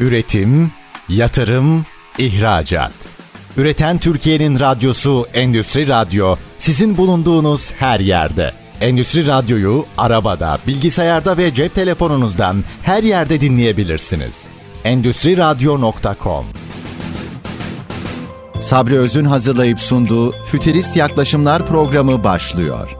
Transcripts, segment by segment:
Üretim, yatırım, ihracat. Üreten Türkiye'nin radyosu Endüstri Radyo sizin bulunduğunuz her yerde. Endüstri Radyo'yu arabada, bilgisayarda ve cep telefonunuzdan her yerde dinleyebilirsiniz. Endüstri Radyo.com Sabri Öz'ün hazırlayıp sunduğu Fütürist Yaklaşımlar programı başlıyor.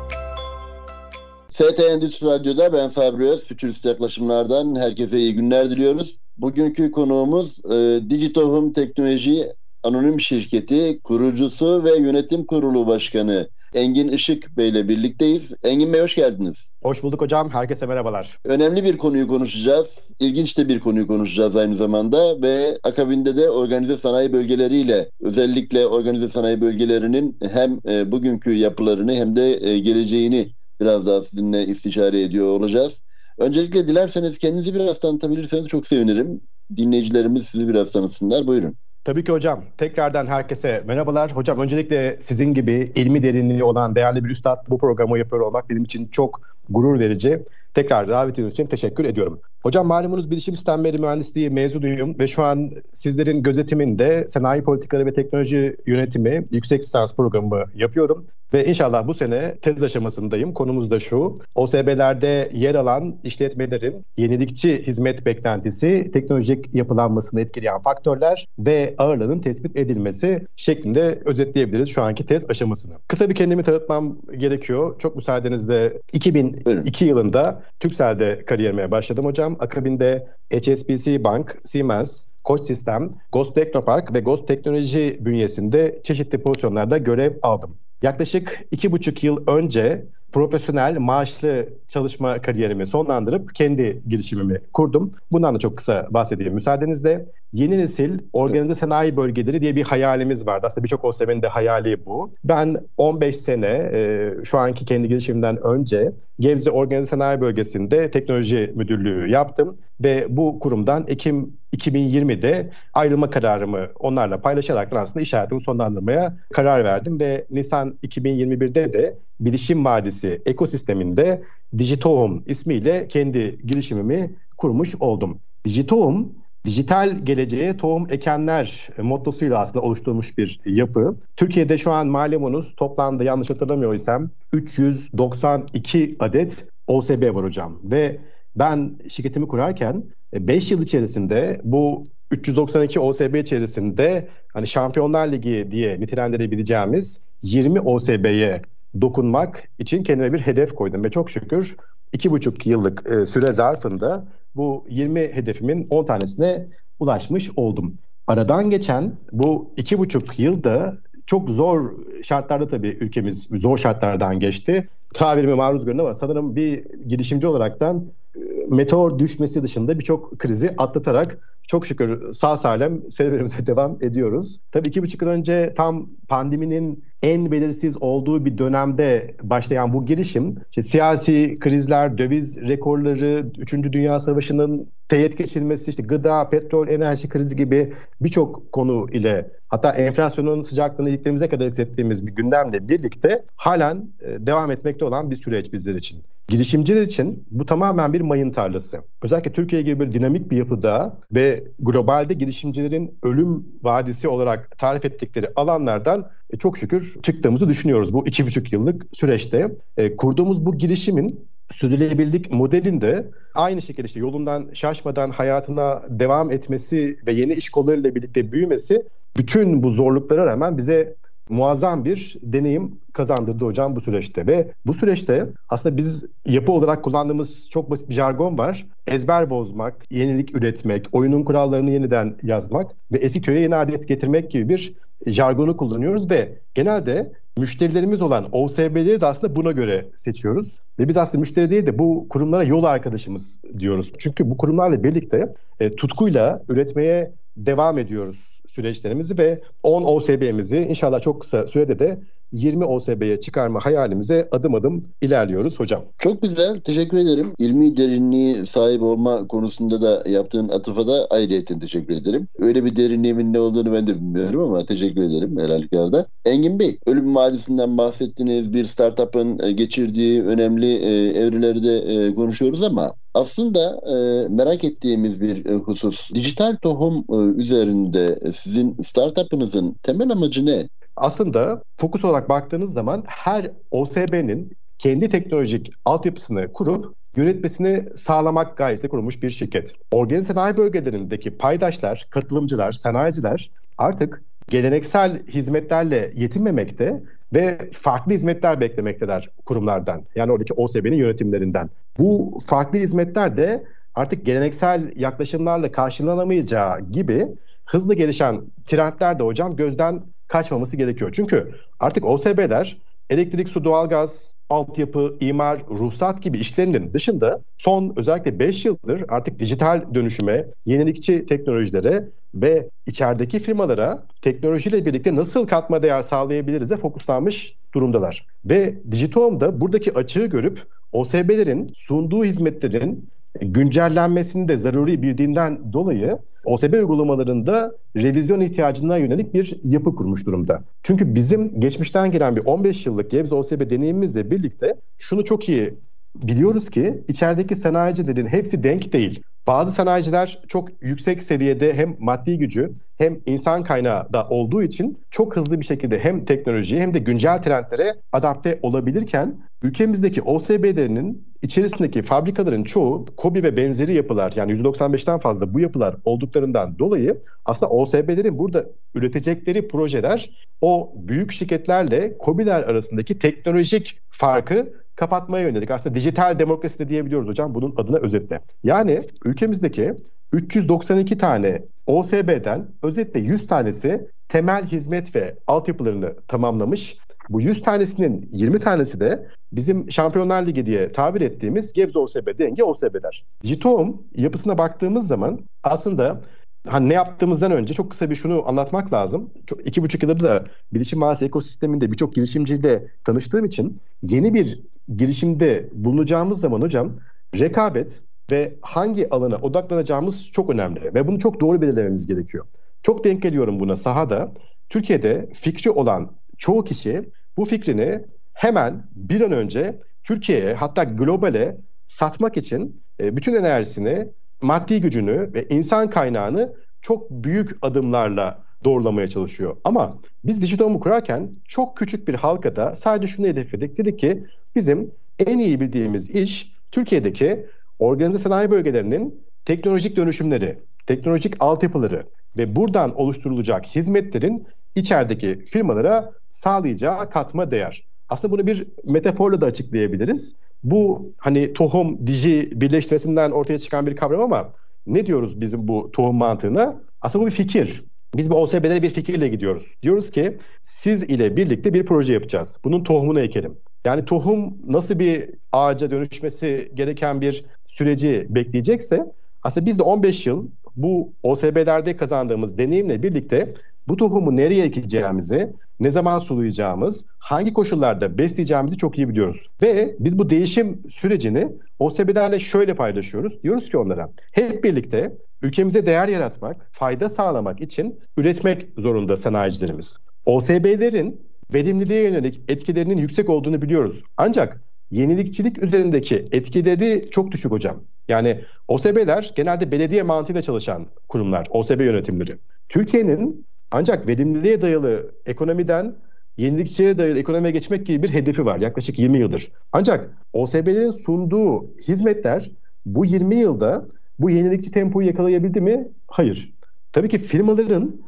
ST Endüstri Radyo'da ben Sabri Öz, Fütürist Yaklaşımlardan herkese iyi günler diliyoruz. Bugünkü konuğumuz e, Digitohum Teknoloji Anonim Şirketi kurucusu ve yönetim kurulu başkanı Engin Işık Bey ile birlikteyiz. Engin Bey hoş geldiniz. Hoş bulduk hocam. Herkese merhabalar. Önemli bir konuyu konuşacağız. İlginç de bir konuyu konuşacağız aynı zamanda ve akabinde de organize sanayi bölgeleriyle özellikle organize sanayi bölgelerinin hem e, bugünkü yapılarını hem de e, geleceğini biraz daha sizinle istişare ediyor olacağız. Öncelikle dilerseniz kendinizi biraz tanıtabilirseniz çok sevinirim. Dinleyicilerimiz sizi biraz tanısınlar. Buyurun. Tabii ki hocam. Tekrardan herkese merhabalar. Hocam öncelikle sizin gibi ilmi derinliği olan değerli bir üstad bu programı yapıyor olmak benim için çok gurur verici. Tekrar davetiniz için teşekkür ediyorum. Hocam malumunuz bilişim sistemleri mühendisliği mezunuyum ve şu an sizlerin gözetiminde sanayi politikaları ve teknoloji yönetimi yüksek lisans programı yapıyorum. Ve inşallah bu sene tez aşamasındayım. Konumuz da şu. OSB'lerde yer alan işletmelerin yenilikçi hizmet beklentisi, teknolojik yapılanmasını etkileyen faktörler ve ağırlığının tespit edilmesi şeklinde özetleyebiliriz şu anki tez aşamasını. Kısa bir kendimi tanıtmam gerekiyor. Çok müsaadenizle 2002 yılında Türkcell'de kariyerime başladım hocam. Akabinde HSBC Bank, Siemens, Koç Sistem, Ghost Teknopark ve Ghost Teknoloji bünyesinde çeşitli pozisyonlarda görev aldım. Yaklaşık iki buçuk yıl önce profesyonel maaşlı çalışma kariyerimi sonlandırıp kendi girişimimi kurdum. Bundan da çok kısa bahsedeyim müsaadenizle. Yeni nesil organize sanayi bölgeleri diye bir hayalimiz vardı. Aslında birçok OSB'nin de hayali bu. Ben 15 sene e, şu anki kendi girişimimden önce Gebze Organize Sanayi Bölgesi'nde teknoloji müdürlüğü yaptım ve bu kurumdan Ekim 2020'de ayrılma kararımı onlarla paylaşarak aslında iş hayatımı sonlandırmaya karar verdim ve Nisan 2021'de de Bilişim Vadisi ekosisteminde Digitohum ismiyle kendi girişimimi kurmuş oldum. Digitohum dijital geleceğe tohum ekenler mottosuyla aslında oluşturmuş bir yapı. Türkiye'de şu an malumunuz toplamda yanlış hatırlamıyorsam 392 adet OSB var hocam ve ben şirketimi kurarken 5 yıl içerisinde bu 392 OSB içerisinde hani Şampiyonlar Ligi diye nitelendirebileceğimiz 20 OSB'ye dokunmak için kendime bir hedef koydum ve çok şükür iki buçuk yıllık e, süre zarfında bu 20 hedefimin 10 tanesine ulaşmış oldum. Aradan geçen bu iki buçuk yılda çok zor şartlarda tabii ülkemiz zor şartlardan geçti. Tabirime maruz görün ama sanırım bir girişimci olaraktan e, meteor düşmesi dışında birçok krizi atlatarak çok şükür sağ salim serüvenimize devam ediyoruz. Tabii iki buçuk yıl önce tam pandeminin en belirsiz olduğu bir dönemde başlayan bu girişim, işte siyasi krizler, döviz rekorları, 3. Dünya Savaşı'nın teyit geçilmesi, işte gıda, petrol, enerji krizi gibi birçok konu ile hatta enflasyonun sıcaklığını iliklerimize kadar hissettiğimiz bir gündemle birlikte halen e, devam etmekte olan bir süreç bizler için. Girişimciler için bu tamamen bir mayın tarlası. Özellikle Türkiye gibi bir dinamik bir yapıda ve globalde girişimcilerin ölüm vadisi olarak tarif ettikleri alanlardan e, çok şükür çıktığımızı düşünüyoruz bu iki buçuk yıllık süreçte. E, kurduğumuz bu girişimin sürdürülebilirlik modelinde aynı şekilde işte yolundan şaşmadan hayatına devam etmesi ve yeni iş kollarıyla birlikte büyümesi bütün bu zorluklara rağmen bize muazzam bir deneyim kazandırdı hocam bu süreçte ve bu süreçte aslında biz yapı olarak kullandığımız çok basit bir jargon var. Ezber bozmak, yenilik üretmek, oyunun kurallarını yeniden yazmak ve eski köye yeni adet getirmek gibi bir jargonu kullanıyoruz ve genelde müşterilerimiz olan OSB'leri de aslında buna göre seçiyoruz. Ve biz aslında müşteri değil de bu kurumlara yol arkadaşımız diyoruz. Çünkü bu kurumlarla birlikte e, tutkuyla üretmeye devam ediyoruz süreçlerimizi ve 10 OSB'mizi inşallah çok kısa sürede de 20 OSB'ye çıkarma hayalimize adım adım ilerliyoruz hocam. Çok güzel. Teşekkür ederim. İlmi derinliği sahip olma konusunda da yaptığın atıfa da ayrıyeten teşekkür ederim. Öyle bir derinliğimin ne olduğunu ben de bilmiyorum ama teşekkür ederim helalkarda. Engin Bey, ölüm vadisinden bahsettiniz. Bir startup'ın e, geçirdiği önemli e, evreleri de e, konuşuyoruz ama Aslında e, merak ettiğimiz bir e, husus. Dijital tohum e, üzerinde sizin startup'ınızın temel amacı ne? Aslında fokus olarak baktığınız zaman her OSB'nin kendi teknolojik altyapısını kurup yönetmesini sağlamak gayesiyle kurulmuş bir şirket. Organize sanayi bölgelerindeki paydaşlar, katılımcılar, sanayiciler artık geleneksel hizmetlerle yetinmemekte ve farklı hizmetler beklemekteler kurumlardan. Yani oradaki OSB'nin yönetimlerinden. Bu farklı hizmetler de artık geleneksel yaklaşımlarla karşılanamayacağı gibi hızlı gelişen trendler de hocam gözden kaçmaması gerekiyor. Çünkü artık OSB'ler elektrik, su, doğalgaz, altyapı, imar, ruhsat gibi işlerinin dışında son özellikle 5 yıldır artık dijital dönüşüme, yenilikçi teknolojilere ve içerideki firmalara teknolojiyle birlikte nasıl katma değer sağlayabiliriz'e fokuslanmış durumdalar. Ve Digitom da buradaki açığı görüp OSB'lerin sunduğu hizmetlerin güncellenmesini de zaruri bildiğinden dolayı OSB uygulamalarında revizyon ihtiyacına yönelik bir yapı kurmuş durumda. Çünkü bizim geçmişten gelen bir 15 yıllık Gebze OSB deneyimimizle birlikte şunu çok iyi biliyoruz ki içerideki sanayicilerin hepsi denk değil. Bazı sanayiciler çok yüksek seviyede hem maddi gücü hem insan kaynağı da olduğu için çok hızlı bir şekilde hem teknolojiye hem de güncel trendlere adapte olabilirken ülkemizdeki OSB'lerinin içerisindeki fabrikaların çoğu KOBİ ve benzeri yapılar yani 195'ten fazla bu yapılar olduklarından dolayı aslında OSB'lerin burada üretecekleri projeler o büyük şirketlerle KOBİ'ler arasındaki teknolojik farkı kapatmaya yönelik. Aslında dijital demokrasi de diyebiliyoruz hocam bunun adına özetle. Yani ülkemizdeki 392 tane OSB'den özetle 100 tanesi temel hizmet ve altyapılarını tamamlamış. Bu 100 tanesinin 20 tanesi de bizim Şampiyonlar Ligi diye tabir ettiğimiz Gebze OSB, Denge OSB'ler. Jitoğum yapısına baktığımız zaman aslında hani ne yaptığımızdan önce çok kısa bir şunu anlatmak lazım. Çok, iki buçuk yıldır da bilişim mağazası ekosisteminde birçok girişimciyle tanıştığım için yeni bir girişimde bulunacağımız zaman hocam rekabet ve hangi alana odaklanacağımız çok önemli ve bunu çok doğru belirlememiz gerekiyor. Çok denk geliyorum buna sahada. Türkiye'de fikri olan çoğu kişi bu fikrini hemen bir an önce Türkiye'ye hatta globale satmak için e, bütün enerjisini, maddi gücünü ve insan kaynağını çok büyük adımlarla doğrulamaya çalışıyor. Ama biz Digital'ı kurarken çok küçük bir halkada sadece şunu hedefledik. Dedik ki bizim en iyi bildiğimiz iş Türkiye'deki organize sanayi bölgelerinin teknolojik dönüşümleri, teknolojik altyapıları ve buradan oluşturulacak hizmetlerin içerideki firmalara sağlayacağı katma değer. Aslında bunu bir metaforla da açıklayabiliriz. Bu hani tohum, diji birleştirmesinden ortaya çıkan bir kavram ama ne diyoruz bizim bu tohum mantığına? Aslında bu bir fikir. Biz bu OSB'lere bir fikirle gidiyoruz. Diyoruz ki siz ile birlikte bir proje yapacağız. Bunun tohumunu ekelim. Yani tohum nasıl bir ağaca dönüşmesi gereken bir süreci bekleyecekse aslında biz de 15 yıl bu OSB'lerde kazandığımız deneyimle birlikte bu tohumu nereye ekeceğimizi, ne zaman sulayacağımız, hangi koşullarda besleyeceğimizi çok iyi biliyoruz. Ve biz bu değişim sürecini OSB'lerle şöyle paylaşıyoruz. Diyoruz ki onlara hep birlikte ülkemize değer yaratmak, fayda sağlamak için üretmek zorunda sanayicilerimiz. OSB'lerin verimliliğe yönelik etkilerinin yüksek olduğunu biliyoruz. Ancak yenilikçilik üzerindeki etkileri çok düşük hocam. Yani OSB'ler genelde belediye mantığıyla çalışan kurumlar, OSB yönetimleri. Türkiye'nin ancak verimliliğe dayalı ekonomiden yenilikçiye dayalı ekonomiye geçmek gibi bir hedefi var yaklaşık 20 yıldır. Ancak OSB'lerin sunduğu hizmetler bu 20 yılda bu yenilikçi tempoyu yakalayabildi mi? Hayır. Tabii ki firmaların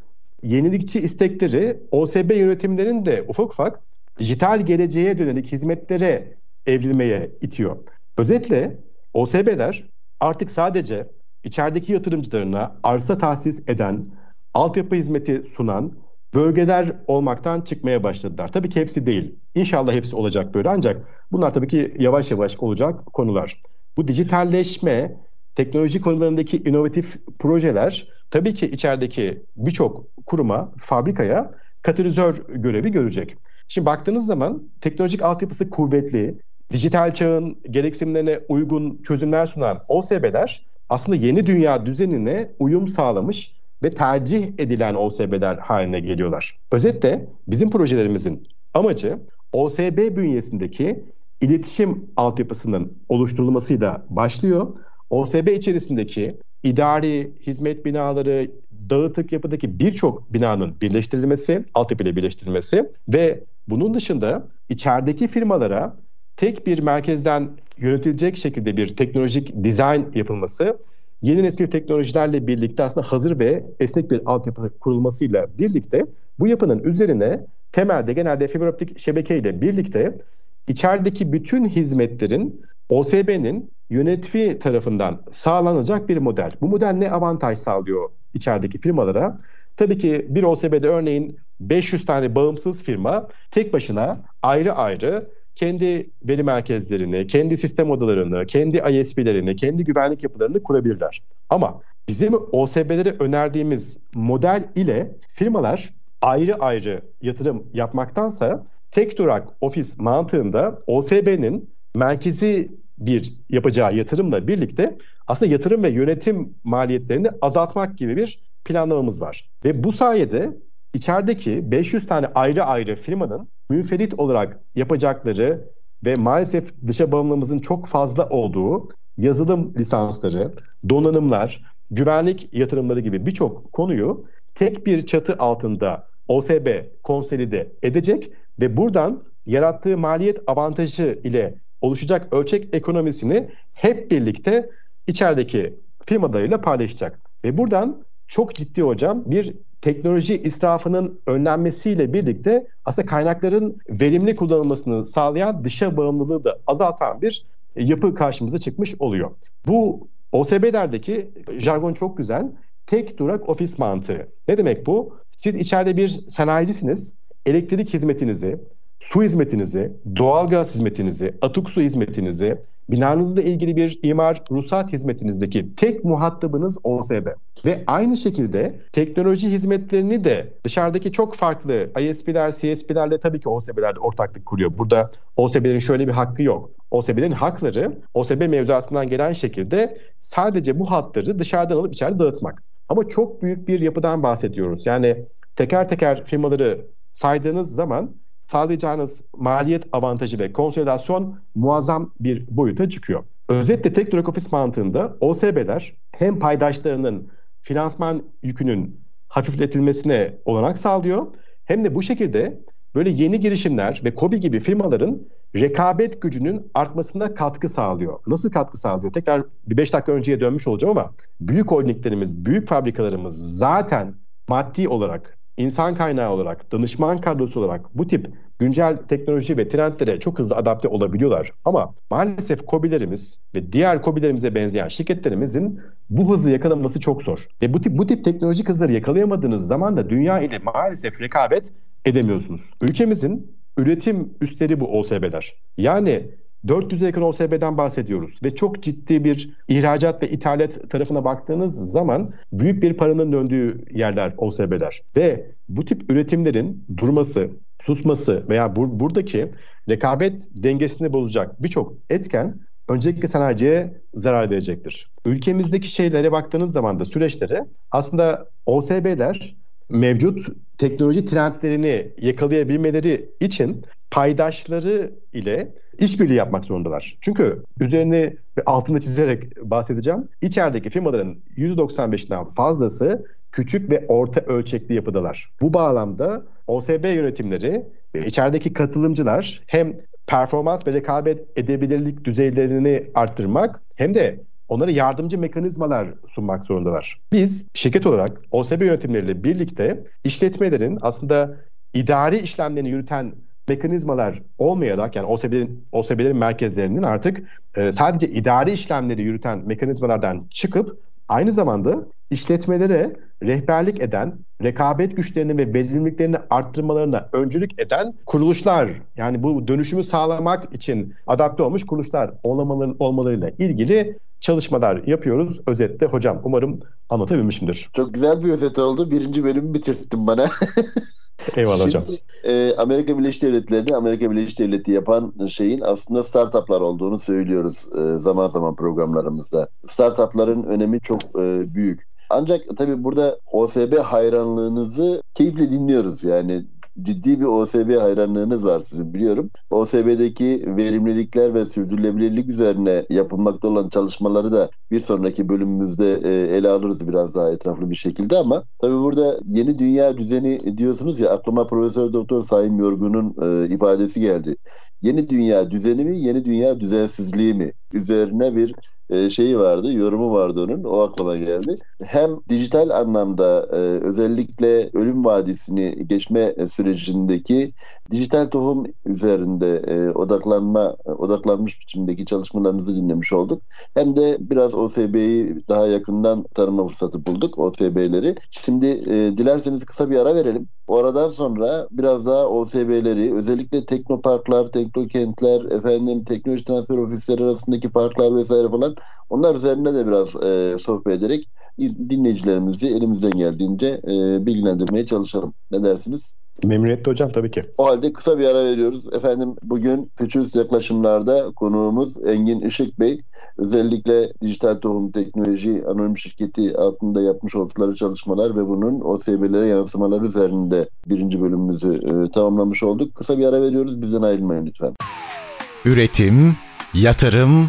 yenilikçi istekleri OSB yönetimlerinin de ufak ufak dijital geleceğe dönelik hizmetlere evrilmeye itiyor. Özetle OSB'ler artık sadece içerideki yatırımcılarına arsa tahsis eden, altyapı hizmeti sunan bölgeler olmaktan çıkmaya başladılar. Tabii ki hepsi değil. İnşallah hepsi olacak böyle ancak bunlar tabii ki yavaş yavaş olacak konular. Bu dijitalleşme, teknoloji konularındaki inovatif projeler tabii ki içerideki birçok kuruma, fabrikaya katalizör görevi görecek. Şimdi baktığınız zaman teknolojik altyapısı kuvvetli, dijital çağın gereksinimlerine uygun çözümler sunan OSB'ler aslında yeni dünya düzenine uyum sağlamış ve tercih edilen OSB'ler haline geliyorlar. Özetle bizim projelerimizin amacı OSB bünyesindeki iletişim altyapısının oluşturulmasıyla başlıyor. OSB içerisindeki idari, hizmet binaları, dağıtık yapıdaki birçok binanın birleştirilmesi, altyapıyla birleştirilmesi ve bunun dışında içerideki firmalara tek bir merkezden yönetilecek şekilde bir teknolojik dizayn yapılması, yeni nesil teknolojilerle birlikte aslında hazır ve esnek bir altyapı kurulmasıyla birlikte bu yapının üzerine temelde genelde fiber optik şebekeyle birlikte içerideki bütün hizmetlerin OSB'nin yönetimi tarafından sağlanacak bir model. Bu model ne avantaj sağlıyor içerideki firmalara? Tabii ki bir OSB'de örneğin 500 tane bağımsız firma tek başına ayrı ayrı kendi veri merkezlerini, kendi sistem odalarını, kendi ISP'lerini, kendi güvenlik yapılarını kurabilirler. Ama bizim OSB'lere önerdiğimiz model ile firmalar ayrı ayrı yatırım yapmaktansa tek durak ofis mantığında OSB'nin merkezi bir yapacağı yatırımla birlikte aslında yatırım ve yönetim maliyetlerini azaltmak gibi bir planlamamız var. Ve bu sayede içerideki 500 tane ayrı ayrı firmanın münferit olarak yapacakları ve maalesef dışa bağımlılığımızın çok fazla olduğu yazılım lisansları, donanımlar, güvenlik yatırımları gibi birçok konuyu tek bir çatı altında OSB konsolide edecek ve buradan yarattığı maliyet avantajı ile oluşacak ölçek ekonomisini hep birlikte içerideki firmalarıyla paylaşacak. Ve buradan çok ciddi hocam bir teknoloji israfının önlenmesiyle birlikte aslında kaynakların verimli kullanılmasını sağlayan dışa bağımlılığı da azaltan bir yapı karşımıza çıkmış oluyor. Bu OSB'lerdeki jargon çok güzel. Tek durak ofis mantığı. Ne demek bu? Siz içeride bir sanayicisiniz. Elektrik hizmetinizi, su hizmetinizi, doğalgaz hizmetinizi, atık su hizmetinizi, binanızla ilgili bir imar ruhsat hizmetinizdeki tek muhatabınız OSB. Ve aynı şekilde teknoloji hizmetlerini de dışarıdaki çok farklı ISP'ler, CSP'lerle tabii ki OSB'lerle ortaklık kuruyor. Burada OSB'lerin şöyle bir hakkı yok. OSB'lerin hakları OSB mevzuatından gelen şekilde sadece bu hatları dışarıdan alıp içeride dağıtmak. Ama çok büyük bir yapıdan bahsediyoruz. Yani teker teker firmaları saydığınız zaman sağlayacağınız maliyet avantajı ve konsolidasyon muazzam bir boyuta çıkıyor. Özetle tek durak ofis mantığında OSB'ler hem paydaşlarının finansman yükünün hafifletilmesine olanak sağlıyor hem de bu şekilde böyle yeni girişimler ve KOBİ gibi firmaların rekabet gücünün artmasına katkı sağlıyor. Nasıl katkı sağlıyor? Tekrar bir 5 dakika önceye dönmüş olacağım ama büyük holdinglerimiz, büyük fabrikalarımız zaten maddi olarak insan kaynağı olarak, danışman kadrosu olarak bu tip güncel teknoloji ve trendlere çok hızlı adapte olabiliyorlar. Ama maalesef kobilerimiz ve diğer kobilerimize benzeyen şirketlerimizin bu hızı yakalaması çok zor. Ve bu tip bu tip teknolojik hızları yakalayamadığınız zaman da dünya ile maalesef rekabet edemiyorsunuz. Ülkemizin üretim üstleri bu OSB'ler. Yani 400'e yakın OSB'den bahsediyoruz ve çok ciddi bir ihracat ve ithalat tarafına baktığınız zaman büyük bir paranın döndüğü yerler OSB'ler. Ve bu tip üretimlerin durması, susması veya bur- buradaki rekabet dengesini bozacak birçok etken öncelikle sanayiciye zarar verecektir. Ülkemizdeki şeylere baktığınız zaman da süreçlere aslında OSB'ler mevcut teknoloji trendlerini yakalayabilmeleri için paydaşları ile işbirliği yapmak zorundalar. Çünkü üzerine ve altında çizerek bahsedeceğim. İçerideki firmaların %95'inden fazlası küçük ve orta ölçekli yapıdalar. Bu bağlamda OSB yönetimleri ve içerideki katılımcılar hem performans ve rekabet edebilirlik düzeylerini arttırmak hem de onlara yardımcı mekanizmalar sunmak zorundalar. Biz şirket olarak OSB yönetimleriyle birlikte işletmelerin aslında idari işlemlerini yürüten mekanizmalar olmayarak yani OSB'lerin, OSB'lerin merkezlerinin artık e, sadece idari işlemleri yürüten mekanizmalardan çıkıp aynı zamanda işletmelere rehberlik eden, rekabet güçlerini ve verimliliklerini arttırmalarına öncülük eden kuruluşlar yani bu dönüşümü sağlamak için adapte olmuş kuruluşlar olmaları, olmalarıyla ilgili çalışmalar yapıyoruz. Özetle hocam umarım anlatabilmişimdir. Çok güzel bir özet oldu. Birinci bölümü bitirttin bana. Eyvallah hocam. e, Amerika Birleşik Devletleri'ni Amerika Birleşik Devleti yapan şeyin aslında startuplar olduğunu söylüyoruz e, zaman zaman programlarımızda. Startupların önemi çok e, büyük. Ancak tabii burada OSB hayranlığınızı keyifle dinliyoruz yani ciddi bir OSB hayranlığınız var sizin biliyorum. OSB'deki verimlilikler ve sürdürülebilirlik üzerine yapılmakta olan çalışmaları da bir sonraki bölümümüzde e, ele alırız biraz daha etraflı bir şekilde ama tabii burada yeni dünya düzeni diyorsunuz ya aklıma Profesör Doktor Sayın Yorgun'un e, ifadesi geldi. Yeni dünya düzeni mi, yeni dünya düzensizliği mi? Üzerine bir e, şeyi vardı, yorumu vardı onun. O aklıma geldi. Hem dijital anlamda e, özellikle ölüm vadisini geçme sürecindeki dijital tohum üzerinde e, odaklanma odaklanmış biçimdeki çalışmalarınızı dinlemiş olduk. Hem de biraz OSB'yi daha yakından tanıma fırsatı bulduk OSB'leri. Şimdi dilerseniz kısa bir ara verelim. Oradan sonra biraz daha OSB'leri özellikle teknoparklar, teknokentler, efendim teknoloji transfer ofisleri arasındaki farklar vesaire falan onlar üzerinde de biraz e, sohbet ederek dinleyicilerimizi elimizden geldiğince e, bilgilendirmeye çalışalım. Ne dersiniz? Memnuniyetle hocam tabii ki. O halde kısa bir ara veriyoruz. Efendim bugün Fütürist yaklaşımlarda konuğumuz Engin Işık Bey. Özellikle dijital tohum teknoloji anonim şirketi altında yapmış oldukları çalışmalar ve bunun OSB'lere yansımaları üzerinde birinci bölümümüzü e, tamamlamış olduk. Kısa bir ara veriyoruz. Bizden ayrılmayın lütfen. Üretim, yatırım,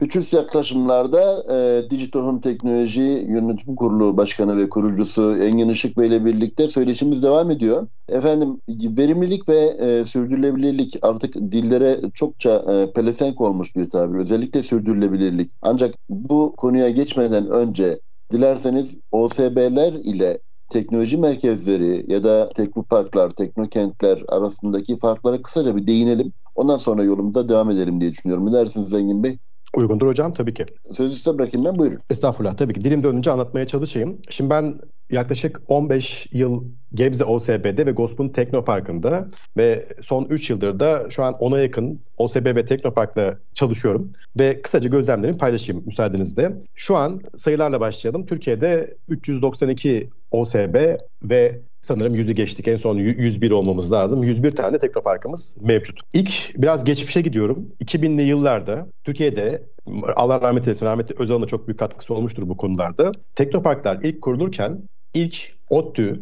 Üçüncü yaklaşımlarda e, Digitohum Teknoloji Yönetim Kurulu Başkanı ve kurucusu Engin Işık Bey ile birlikte söyleşimiz devam ediyor. Efendim verimlilik ve e, sürdürülebilirlik artık dillere çokça e, pelesenk olmuş bir tabir. Özellikle sürdürülebilirlik. Ancak bu konuya geçmeden önce dilerseniz OSB'ler ile teknoloji merkezleri ya da teknoparklar, teknokentler arasındaki farklara kısaca bir değinelim. Ondan sonra yolumuza devam edelim diye düşünüyorum. Ne dersiniz Zengin Bey? Uygundur hocam tabii ki. Sözü size bırakayım ben buyurun. Estağfurullah tabii ki. Dilim dönünce anlatmaya çalışayım. Şimdi ben yaklaşık 15 yıl Gebze OSB'de ve Gosp'un Teknopark'ında ve son 3 yıldır da şu an ona yakın OSB ve Teknopark'la çalışıyorum. Ve kısaca gözlemlerimi paylaşayım müsaadenizle. Şu an sayılarla başlayalım. Türkiye'de 392 OSB ve sanırım yüzü geçtik. En son 101 olmamız lazım. 101 tane teknoparkımız mevcut. İlk biraz geçmişe gidiyorum. 2000'li yıllarda Türkiye'de Allah rahmet eylesin rahmetli Özal'ın da çok büyük katkısı olmuştur bu konularda. Teknoparklar ilk kurulurken ilk ODTÜ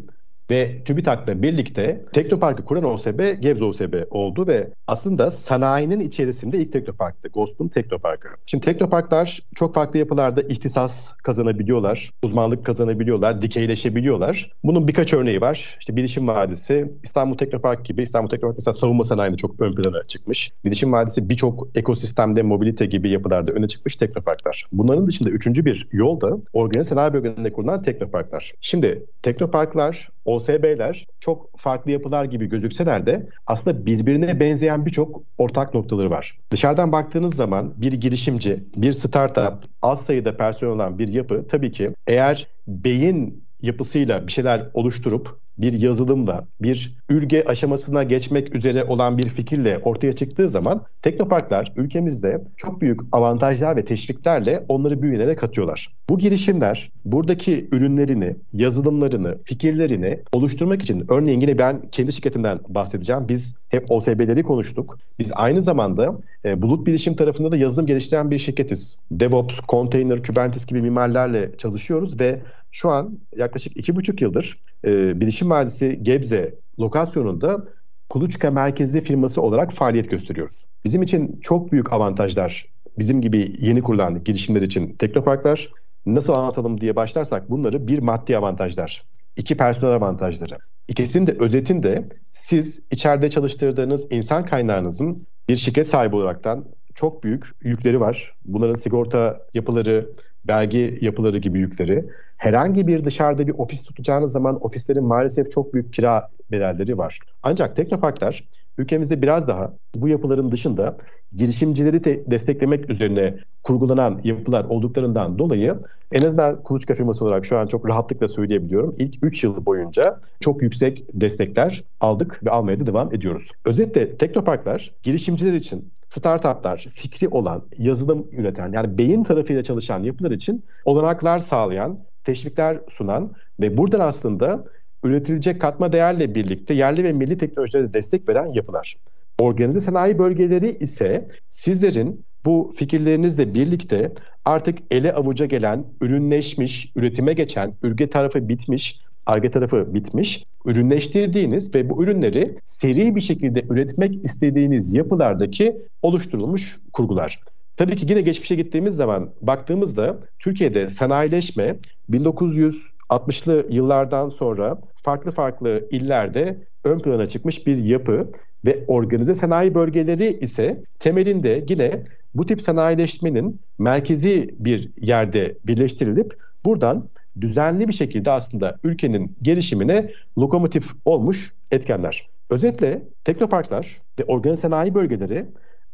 ve TÜBİTAK'la birlikte Teknopark'ı kuran OSB Gebze OSB oldu ve aslında sanayinin içerisinde ilk Teknopark'tı. GOSP'un Teknopark'ı. Şimdi Teknoparklar çok farklı yapılarda ihtisas kazanabiliyorlar, uzmanlık kazanabiliyorlar, dikeyleşebiliyorlar. Bunun birkaç örneği var. İşte Bilişim Vadisi, İstanbul Teknopark gibi. İstanbul Teknopark mesela savunma sanayinde çok ön plana çıkmış. Bilişim Vadisi birçok ekosistemde mobilite gibi yapılarda öne çıkmış teknoparklar. Bunların dışında üçüncü bir yol da organize sanayi bölgelerinde kurulan teknoparklar. Şimdi teknoparklar OSB'ler çok farklı yapılar gibi gözükseler de aslında birbirine benzeyen birçok ortak noktaları var. Dışarıdan baktığınız zaman bir girişimci, bir startup, az sayıda personel olan bir yapı tabii ki eğer beyin yapısıyla bir şeyler oluşturup bir yazılımla, bir ürge aşamasına geçmek üzere olan bir fikirle ortaya çıktığı zaman teknoparklar ülkemizde çok büyük avantajlar ve teşviklerle onları büyülere katıyorlar. Bu girişimler buradaki ürünlerini, yazılımlarını, fikirlerini oluşturmak için örneğin yine ben kendi şirketimden bahsedeceğim. Biz hep OSB'leri konuştuk. Biz aynı zamanda e, bulut bilişim tarafında da yazılım geliştiren bir şirketiz. DevOps, Container, Kubernetes gibi mimarlarla çalışıyoruz ve şu an yaklaşık iki buçuk yıldır e, Bilişim Vadisi Gebze lokasyonunda kuluçka merkezi firması olarak faaliyet gösteriyoruz. Bizim için çok büyük avantajlar, bizim gibi yeni kurulan girişimler için teknoparklar. Nasıl anlatalım diye başlarsak bunları bir maddi avantajlar, iki personel avantajları. İkisinin de özetinde siz içeride çalıştırdığınız insan kaynağınızın bir şirket sahibi olaraktan çok büyük yükleri var. Bunların sigorta yapıları, vergi yapıları gibi yükleri. Herhangi bir dışarıda bir ofis tutacağınız zaman ofislerin maalesef çok büyük kira bedelleri var. Ancak teknoparklar ülkemizde biraz daha bu yapıların dışında girişimcileri de desteklemek üzerine kurgulanan yapılar olduklarından dolayı en azından kuluçka firması olarak şu an çok rahatlıkla söyleyebiliyorum. İlk 3 yıl boyunca çok yüksek destekler aldık ve almaya da devam ediyoruz. Özetle teknoparklar girişimciler için startuplar, fikri olan, yazılım üreten yani beyin tarafıyla çalışan yapılar için olanaklar sağlayan, teşvikler sunan ve buradan aslında üretilecek katma değerle birlikte yerli ve milli teknolojilere destek veren yapılar. Organize sanayi bölgeleri ise sizlerin bu fikirlerinizle birlikte artık ele avuca gelen, ürünleşmiş, üretime geçen, ürge tarafı bitmiş, arge tarafı bitmiş, ürünleştirdiğiniz ve bu ürünleri seri bir şekilde üretmek istediğiniz yapılardaki oluşturulmuş kurgular. Tabii ki yine geçmişe gittiğimiz zaman baktığımızda Türkiye'de sanayileşme 1960'lı yıllardan sonra farklı farklı illerde ön plana çıkmış bir yapı ve organize sanayi bölgeleri ise temelinde yine bu tip sanayileşmenin merkezi bir yerde birleştirilip buradan düzenli bir şekilde aslında ülkenin gelişimine lokomotif olmuş etkenler. Özetle teknoparklar ve organize sanayi bölgeleri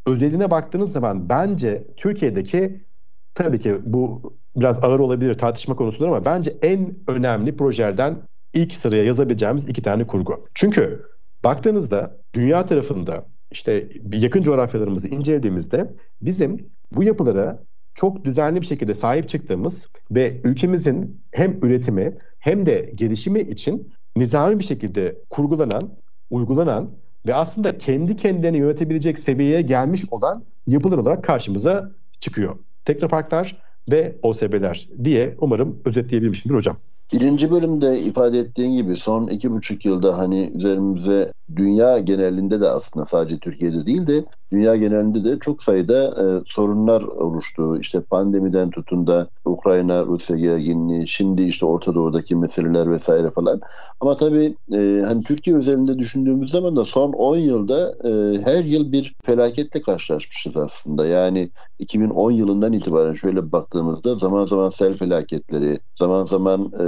özeline baktığınız zaman bence Türkiye'deki tabii ki bu biraz ağır olabilir tartışma konusudur ama bence en önemli projelerden ilk sıraya yazabileceğimiz iki tane kurgu. Çünkü baktığınızda dünya tarafında işte yakın coğrafyalarımızı incelediğimizde bizim bu yapılara çok düzenli bir şekilde sahip çıktığımız ve ülkemizin hem üretimi hem de gelişimi için nizami bir şekilde kurgulanan, uygulanan ve aslında kendi kendini yönetebilecek seviyeye gelmiş olan yapılar olarak karşımıza çıkıyor. Teknoparklar ve OSB'ler diye umarım özetleyebilmişimdir hocam. Birinci bölümde ifade ettiğin gibi son iki buçuk yılda hani üzerimize dünya genelinde de aslında sadece Türkiye'de değil de dünya genelinde de çok sayıda e, sorunlar oluştu. İşte pandemiden tutun da Ukrayna, Rusya gerginliği, şimdi işte Orta Doğu'daki meseleler vesaire falan. Ama tabii e, hani Türkiye üzerinde düşündüğümüz zaman da son 10 yılda e, her yıl bir felaketle karşılaşmışız aslında. Yani 2010 yılından itibaren şöyle baktığımızda zaman zaman sel felaketleri, zaman zaman e,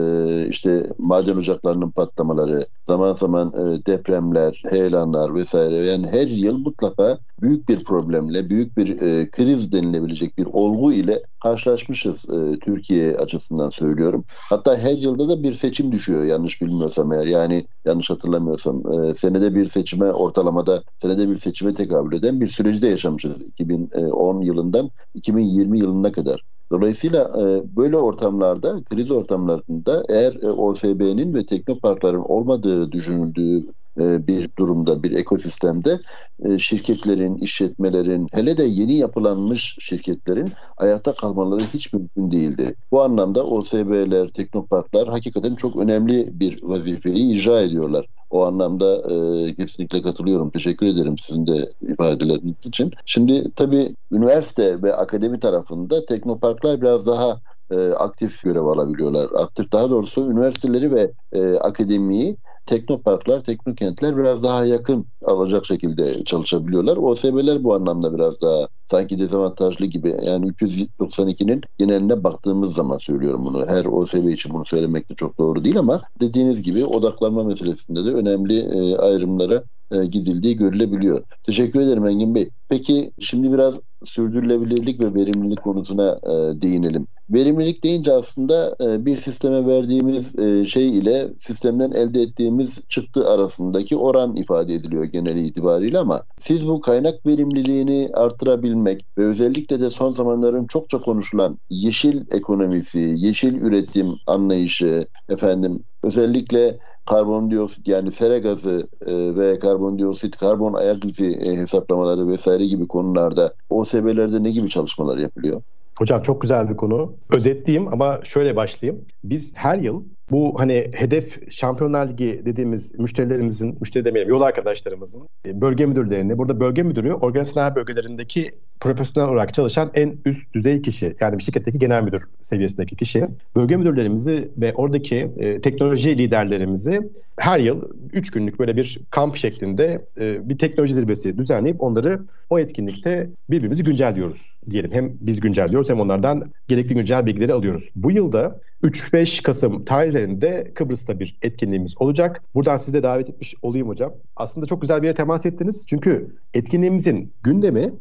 işte maden ocaklarının patlamaları, zaman zaman e, depremler, heyelanlar vesaire yani her yıl mutlaka büyük bir problemle, büyük bir e, kriz denilebilecek bir olgu ile karşılaşmışız e, Türkiye açısından söylüyorum. Hatta her yılda da bir seçim düşüyor yanlış bilmiyorsam eğer. Yani yanlış hatırlamıyorsam e, senede bir seçime ortalamada senede bir seçime tekabül eden bir süreci yaşamışız 2010 yılından 2020 yılına kadar. Dolayısıyla e, böyle ortamlarda, kriz ortamlarında eğer e, OSB'nin ve teknoparkların olmadığı düşünüldüğü bir durumda, bir ekosistemde e, şirketlerin, işletmelerin, hele de yeni yapılanmış şirketlerin ayakta kalmaları hiç mümkün değildi. Bu anlamda OSB'ler, teknoparklar hakikaten çok önemli bir vazifeyi icra ediyorlar. O anlamda e, kesinlikle katılıyorum. Teşekkür ederim sizin de ifadeleriniz için. Şimdi tabii üniversite ve akademi tarafında teknoparklar biraz daha e, aktif görev alabiliyorlar. Aktif daha doğrusu üniversiteleri ve e, akademiyi teknoparklar, teknokentler biraz daha yakın alacak şekilde çalışabiliyorlar. OSB'ler bu anlamda biraz daha sanki dezavantajlı gibi. Yani 392'nin geneline baktığımız zaman söylüyorum bunu. Her OSB için bunu söylemek de çok doğru değil ama dediğiniz gibi odaklanma meselesinde de önemli e, ayrımlara e, gidildiği görülebiliyor. Teşekkür ederim Engin Bey. Peki şimdi biraz sürdürülebilirlik ve verimlilik konusuna e, değinelim. Verimlilik deyince aslında e, bir sisteme verdiğimiz e, şey ile sistemden elde ettiğimiz çıktı arasındaki oran ifade ediliyor geneli itibariyle ama siz bu kaynak verimliliğini artırabilmek ve özellikle de son zamanların çokça konuşulan yeşil ekonomisi, yeşil üretim anlayışı, efendim özellikle karbondioksit yani sera gazı e, ve karbondioksit, karbon ayak izi e, hesaplamaları vesaire gibi konularda OSB'lerde ne gibi çalışmalar yapılıyor? Hocam çok güzel bir konu. Özetleyeyim ama şöyle başlayayım. Biz her yıl bu hani hedef Şampiyonlar Ligi dediğimiz müşterilerimizin, müşteri demeyelim yol arkadaşlarımızın e, bölge müdürlerini, burada bölge müdürü organizasyon bölgelerindeki profesyonel olarak çalışan en üst düzey kişi yani bir şirketteki genel müdür seviyesindeki kişi. Bölge müdürlerimizi ve oradaki e, teknoloji liderlerimizi her yıl 3 günlük böyle bir kamp şeklinde e, bir teknoloji zirvesi düzenleyip onları o etkinlikte birbirimizi güncelliyoruz diyelim. Hem biz güncelliyoruz hem onlardan gerekli güncel bilgileri alıyoruz. Bu yılda 3-5 Kasım tarihlerinde Kıbrıs'ta bir etkinliğimiz olacak. Buradan sizi de davet etmiş olayım hocam. Aslında çok güzel bir yere temas ettiniz. Çünkü etkinliğimizin gündemi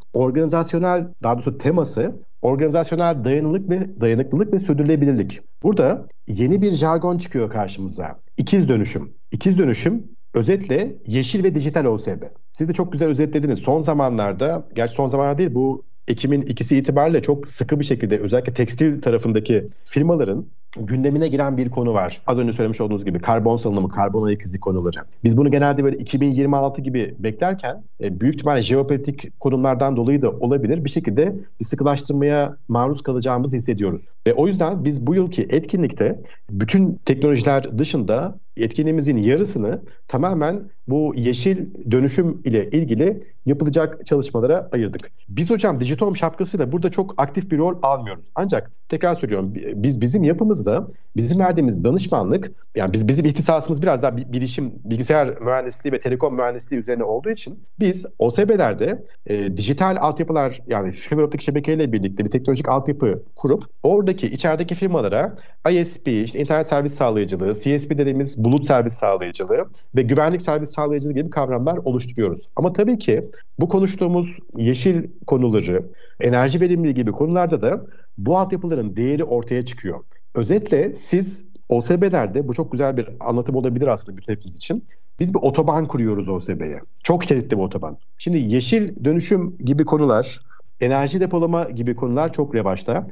organizasyonel, daha doğrusu teması organizasyonel dayanıklılık ve dayanıklılık ve sürdürülebilirlik. Burada yeni bir jargon çıkıyor karşımıza. İkiz dönüşüm. İkiz dönüşüm özetle yeşil ve dijital OSB. Siz de çok güzel özetlediniz. Son zamanlarda, gerçi son zamanlarda değil bu Ekim'in ikisi itibariyle çok sıkı bir şekilde özellikle tekstil tarafındaki firmaların gündemine giren bir konu var. Az önce söylemiş olduğunuz gibi karbon salınımı, karbon ayak izi konuları. Biz bunu genelde böyle 2026 gibi beklerken e, büyük ihtimalle jeopolitik konumlardan dolayı da olabilir. Bir şekilde bir sıkılaştırmaya maruz kalacağımızı hissediyoruz. Ve o yüzden biz bu yılki etkinlikte bütün teknolojiler dışında etkinliğimizin yarısını tamamen bu yeşil dönüşüm ile ilgili yapılacak çalışmalara ayırdık. Biz hocam Digitom şapkasıyla burada çok aktif bir rol almıyoruz. Ancak tekrar söylüyorum biz bizim yapımızda bizim verdiğimiz danışmanlık yani biz bizim ihtisasımız biraz daha bilişim, bilgisayar mühendisliği ve telekom mühendisliği üzerine olduğu için biz OSB'lerde e, dijital altyapılar yani fiber optik şebekeyle birlikte bir teknolojik altyapı kurup oradaki içerideki firmalara ISP, işte internet servis sağlayıcılığı, CSP dediğimiz bulut servis sağlayıcılığı ve güvenlik servis sağlayıcılığı gibi kavramlar oluşturuyoruz. Ama tabii ki bu konuştuğumuz yeşil konuları, enerji verimliliği gibi konularda da bu altyapıların değeri ortaya çıkıyor. Özetle siz OSB'lerde bu çok güzel bir anlatım olabilir aslında bütün hepimiz için. Biz bir otoban kuruyoruz OSB'ye. Çok şeritli bir otoban. Şimdi yeşil dönüşüm gibi konular, enerji depolama gibi konular çok revaçta.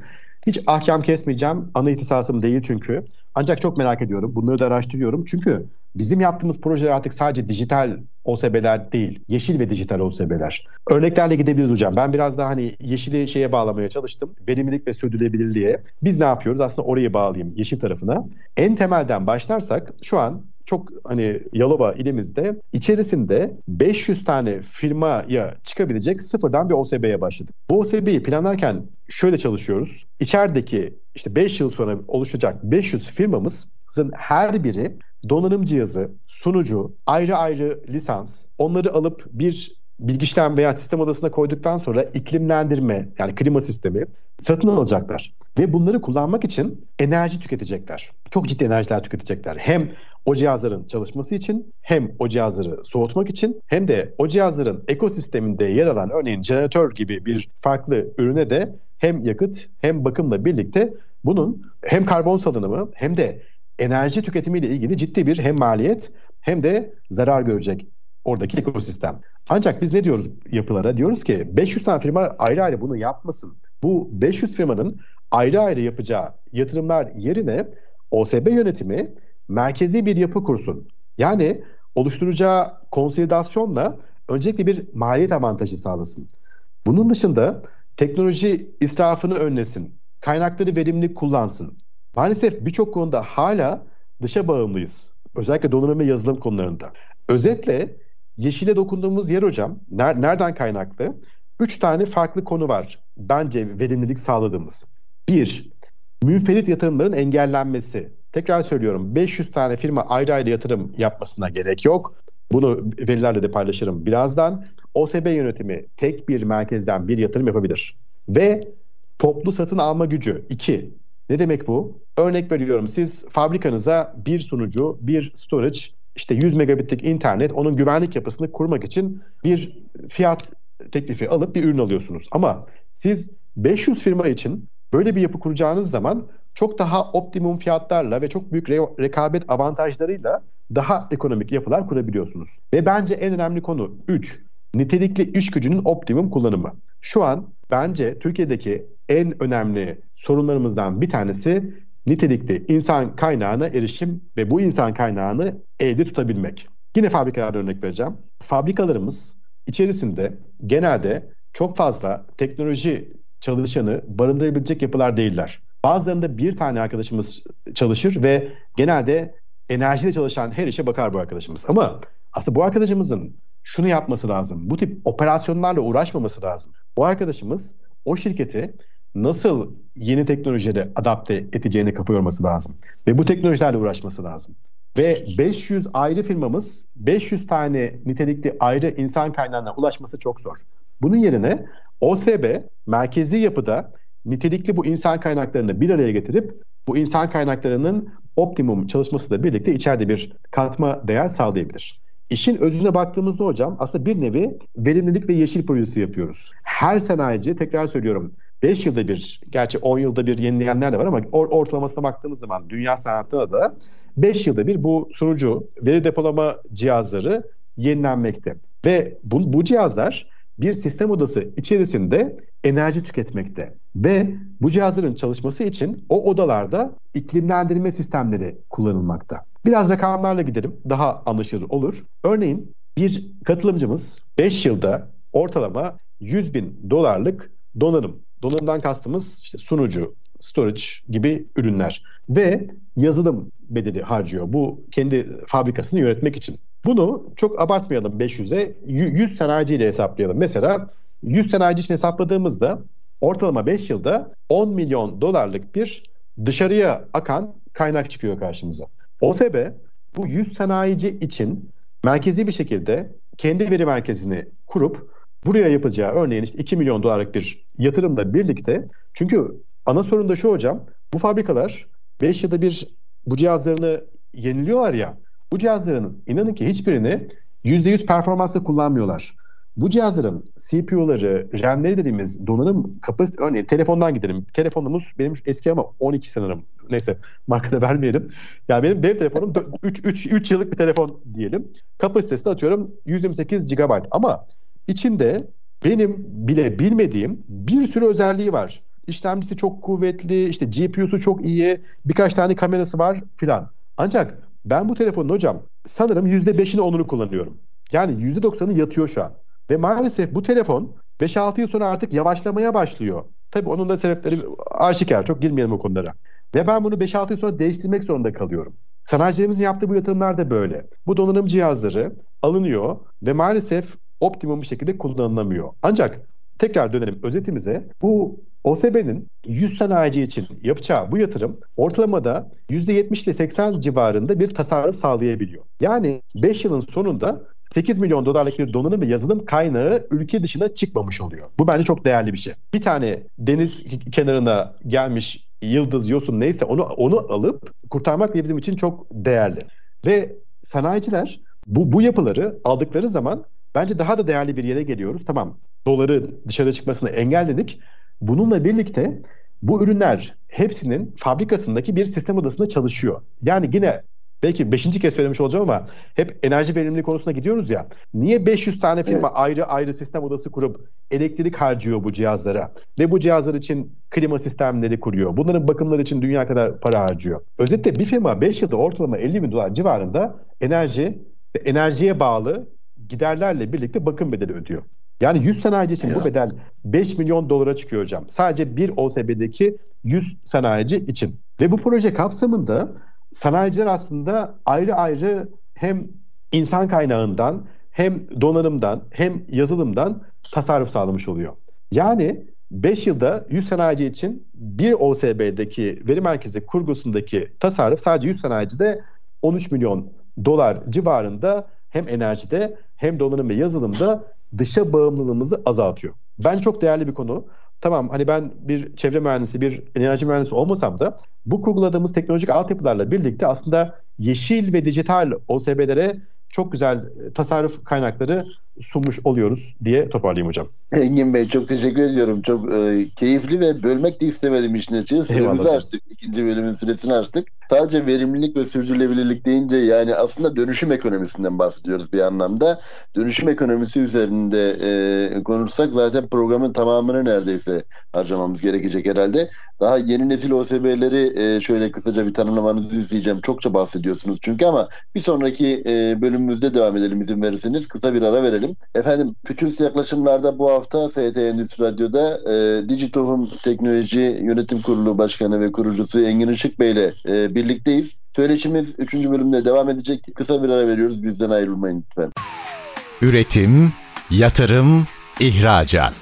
Hiç ahkam kesmeyeceğim. Ana ihtisasım değil çünkü. Ancak çok merak ediyorum. Bunları da araştırıyorum. Çünkü bizim yaptığımız projeler artık sadece dijital OSB'ler değil. Yeşil ve dijital OSB'ler. Örneklerle gidebiliriz hocam. Ben biraz daha hani yeşili şeye bağlamaya çalıştım. Verimlilik ve sürdürülebilirliğe. Biz ne yapıyoruz? Aslında orayı bağlayayım yeşil tarafına. En temelden başlarsak şu an çok hani Yalova ilimizde içerisinde 500 tane firmaya çıkabilecek sıfırdan bir OSB'ye başladık. Bu OSB'yi planlarken şöyle çalışıyoruz. İçerideki işte 5 yıl sonra oluşacak 500 firmamızın her biri donanım cihazı, sunucu, ayrı ayrı lisans, onları alıp bir bilgiçlen veya sistem odasına koyduktan sonra iklimlendirme yani klima sistemi satın alacaklar. Ve bunları kullanmak için enerji tüketecekler. Çok ciddi enerjiler tüketecekler. Hem o cihazların çalışması için hem o cihazları soğutmak için hem de o cihazların ekosisteminde yer alan örneğin jeneratör gibi bir farklı ürüne de hem yakıt hem bakımla birlikte bunun hem karbon salınımı hem de enerji tüketimiyle ilgili ciddi bir hem maliyet hem de zarar görecek oradaki ekosistem. Ancak biz ne diyoruz yapılara? Diyoruz ki 500 tane firma ayrı ayrı bunu yapmasın. Bu 500 firmanın ayrı ayrı yapacağı yatırımlar yerine OSB yönetimi merkezi bir yapı kursun. Yani oluşturacağı konsolidasyonla öncelikle bir maliyet avantajı sağlasın. Bunun dışında teknoloji israfını önlesin. Kaynakları verimli kullansın. Maalesef birçok konuda hala dışa bağımlıyız. Özellikle donanım ve yazılım konularında. Özetle yeşile dokunduğumuz yer hocam nereden kaynaklı? Üç tane farklı konu var bence verimlilik sağladığımız. Bir, münferit yatırımların engellenmesi. Tekrar söylüyorum 500 tane firma ayrı ayrı yatırım yapmasına gerek yok. Bunu verilerle de paylaşırım birazdan. OSB yönetimi tek bir merkezden bir yatırım yapabilir. Ve toplu satın alma gücü 2. Ne demek bu? Örnek veriyorum siz fabrikanıza bir sunucu, bir storage, işte 100 megabitlik internet, onun güvenlik yapısını kurmak için bir fiyat teklifi alıp bir ürün alıyorsunuz. Ama siz 500 firma için böyle bir yapı kuracağınız zaman çok daha optimum fiyatlarla ve çok büyük re- rekabet avantajlarıyla daha ekonomik yapılar kurabiliyorsunuz. Ve bence en önemli konu 3. Nitelikli iş gücünün optimum kullanımı. Şu an bence Türkiye'deki en önemli sorunlarımızdan bir tanesi nitelikli insan kaynağına erişim ve bu insan kaynağını elde tutabilmek. Yine fabrikalarda örnek vereceğim. Fabrikalarımız içerisinde genelde çok fazla teknoloji çalışanı barındırabilecek yapılar değiller. Bazılarında bir tane arkadaşımız çalışır ve genelde enerjiyle çalışan her işe bakar bu arkadaşımız. Ama aslında bu arkadaşımızın şunu yapması lazım. Bu tip operasyonlarla uğraşmaması lazım. Bu arkadaşımız o şirketi nasıl yeni teknolojilere adapte edeceğini kafa yorması lazım. Ve bu teknolojilerle uğraşması lazım. Ve 500 ayrı firmamız 500 tane nitelikli ayrı insan kaynağına ulaşması çok zor. Bunun yerine OSB merkezi yapıda nitelikli bu insan kaynaklarını bir araya getirip bu insan kaynaklarının optimum çalışmasıyla birlikte içeride bir katma değer sağlayabilir. İşin özüne baktığımızda hocam aslında bir nevi verimlilik ve yeşil projesi yapıyoruz. Her sanayici tekrar söylüyorum 5 yılda bir, gerçi 10 yılda bir yenileyenler de var ama or- ortalamasına baktığımız zaman dünya sanatında da 5 yılda bir bu sunucu veri depolama cihazları yenilenmekte. Ve bu, bu cihazlar bir sistem odası içerisinde enerji tüketmekte. Ve bu cihazların çalışması için o odalarda iklimlendirme sistemleri kullanılmakta. Biraz rakamlarla gidelim daha anlaşılır olur. Örneğin bir katılımcımız 5 yılda ortalama 100 bin dolarlık donanım. Donanımdan kastımız işte sunucu, storage gibi ürünler ve yazılım bedeli harcıyor. Bu kendi fabrikasını yönetmek için. Bunu çok abartmayalım 500'e 100 sanayici ile hesaplayalım. Mesela 100 sanayici için hesapladığımızda ortalama 5 yılda 10 milyon dolarlık bir dışarıya akan kaynak çıkıyor karşımıza. OSB bu 100 sanayici için merkezi bir şekilde kendi veri merkezini kurup buraya yapacağı örneğin işte 2 milyon dolarlık bir yatırımla birlikte çünkü ana sorun da şu hocam bu fabrikalar 5 yılda bir bu cihazlarını yeniliyorlar ya bu cihazların inanın ki hiçbirini %100 performansla kullanmıyorlar. Bu cihazların CPU'ları, RAM'leri dediğimiz donanım kapasite örneğin telefondan gidelim. Telefonumuz benim eski ama 12 sanırım. Neyse markada vermeyelim. Yani benim benim telefonum 3 3 3 yıllık bir telefon diyelim. Kapasitesi de atıyorum 128 GB ama içinde benim bile bilmediğim bir sürü özelliği var. İşlemcisi çok kuvvetli, işte GPU'su çok iyi, birkaç tane kamerası var filan. Ancak ben bu telefonun hocam sanırım %5'ini onunu kullanıyorum. Yani %90'ı yatıyor şu an. Ve maalesef bu telefon 5-6 yıl sonra artık yavaşlamaya başlıyor. Tabii onun da sebepleri aşikar. Çok girmeyelim o konulara. Ve ben bunu 5-6 yıl sonra değiştirmek zorunda kalıyorum. Sanayicilerimizin yaptığı bu yatırımlar da böyle. Bu donanım cihazları alınıyor ve maalesef optimum bir şekilde kullanılamıyor. Ancak tekrar dönelim özetimize. Bu OSB'nin 100 sanayici için yapacağı bu yatırım ortalamada %70 ile 80 civarında bir tasarruf sağlayabiliyor. Yani 5 yılın sonunda 8 milyon dolarlık bir donanım ve yazılım kaynağı ülke dışına çıkmamış oluyor. Bu bence çok değerli bir şey. Bir tane deniz kenarına gelmiş yıldız, yosun neyse onu onu alıp kurtarmak bizim için çok değerli. Ve sanayiciler bu, bu yapıları aldıkları zaman bence daha da değerli bir yere geliyoruz. Tamam doları dışarı çıkmasını engelledik. Bununla birlikte bu ürünler hepsinin fabrikasındaki bir sistem odasında çalışıyor. Yani yine belki beşinci kez söylemiş olacağım ama hep enerji verimliliği konusuna gidiyoruz ya. Niye 500 tane firma evet. ayrı ayrı sistem odası kurup elektrik harcıyor bu cihazlara ve bu cihazlar için klima sistemleri kuruyor. Bunların bakımları için dünya kadar para harcıyor. Özetle bir firma 5 yılda ortalama 50 bin dolar civarında enerji ve enerjiye bağlı giderlerle birlikte bakım bedeli ödüyor. Yani 100 sanayici için bu bedel 5 milyon dolara çıkıyor hocam. Sadece bir OSB'deki 100 sanayici için. Ve bu proje kapsamında sanayiciler aslında ayrı ayrı hem insan kaynağından hem donanımdan hem yazılımdan tasarruf sağlamış oluyor. Yani 5 yılda 100 sanayici için bir OSB'deki veri merkezi kurgusundaki tasarruf sadece 100 sanayicide 13 milyon dolar civarında hem enerjide hem donanım ve yazılımda dışa bağımlılığımızı azaltıyor. Ben çok değerli bir konu. Tamam hani ben bir çevre mühendisi, bir enerji mühendisi olmasam da bu kurguladığımız teknolojik altyapılarla birlikte aslında yeşil ve dijital OSB'lere çok güzel e, tasarruf kaynakları sunmuş oluyoruz diye toparlayayım hocam. Engin Bey çok teşekkür ediyorum. Çok e, keyifli ve bölmek de istemedim işin açığı. Süremizi açtık. İkinci bölümün süresini açtık. Sadece verimlilik ve sürdürülebilirlik deyince yani aslında dönüşüm ekonomisinden bahsediyoruz bir anlamda. Dönüşüm ekonomisi üzerinde e, konuşsak zaten programın tamamını neredeyse harcamamız gerekecek herhalde. Daha yeni nesil OSB'leri e, şöyle kısaca bir tanımlamanızı isteyeceğim. Çokça bahsediyorsunuz çünkü ama bir sonraki e, bölümümüzde devam edelim izin verirseniz. Kısa bir ara verelim. Efendim Fütürist yaklaşımlarda bu hafta FT Endüstri Radyo'da e, Digitohum Teknoloji Yönetim Kurulu Başkanı ve kurucusu Engin Işık Bey ile e, birlikteyiz. Söyleşimiz 3. bölümde devam edecek. Kısa bir ara veriyoruz. Bizden ayrılmayın lütfen. Üretim, yatırım, ihracat.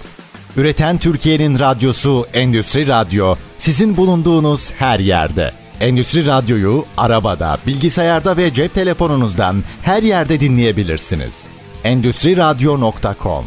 Üreten Türkiye'nin radyosu Endüstri Radyo sizin bulunduğunuz her yerde. Endüstri Radyo'yu arabada, bilgisayarda ve cep telefonunuzdan her yerde dinleyebilirsiniz. Endüstri Radyo.com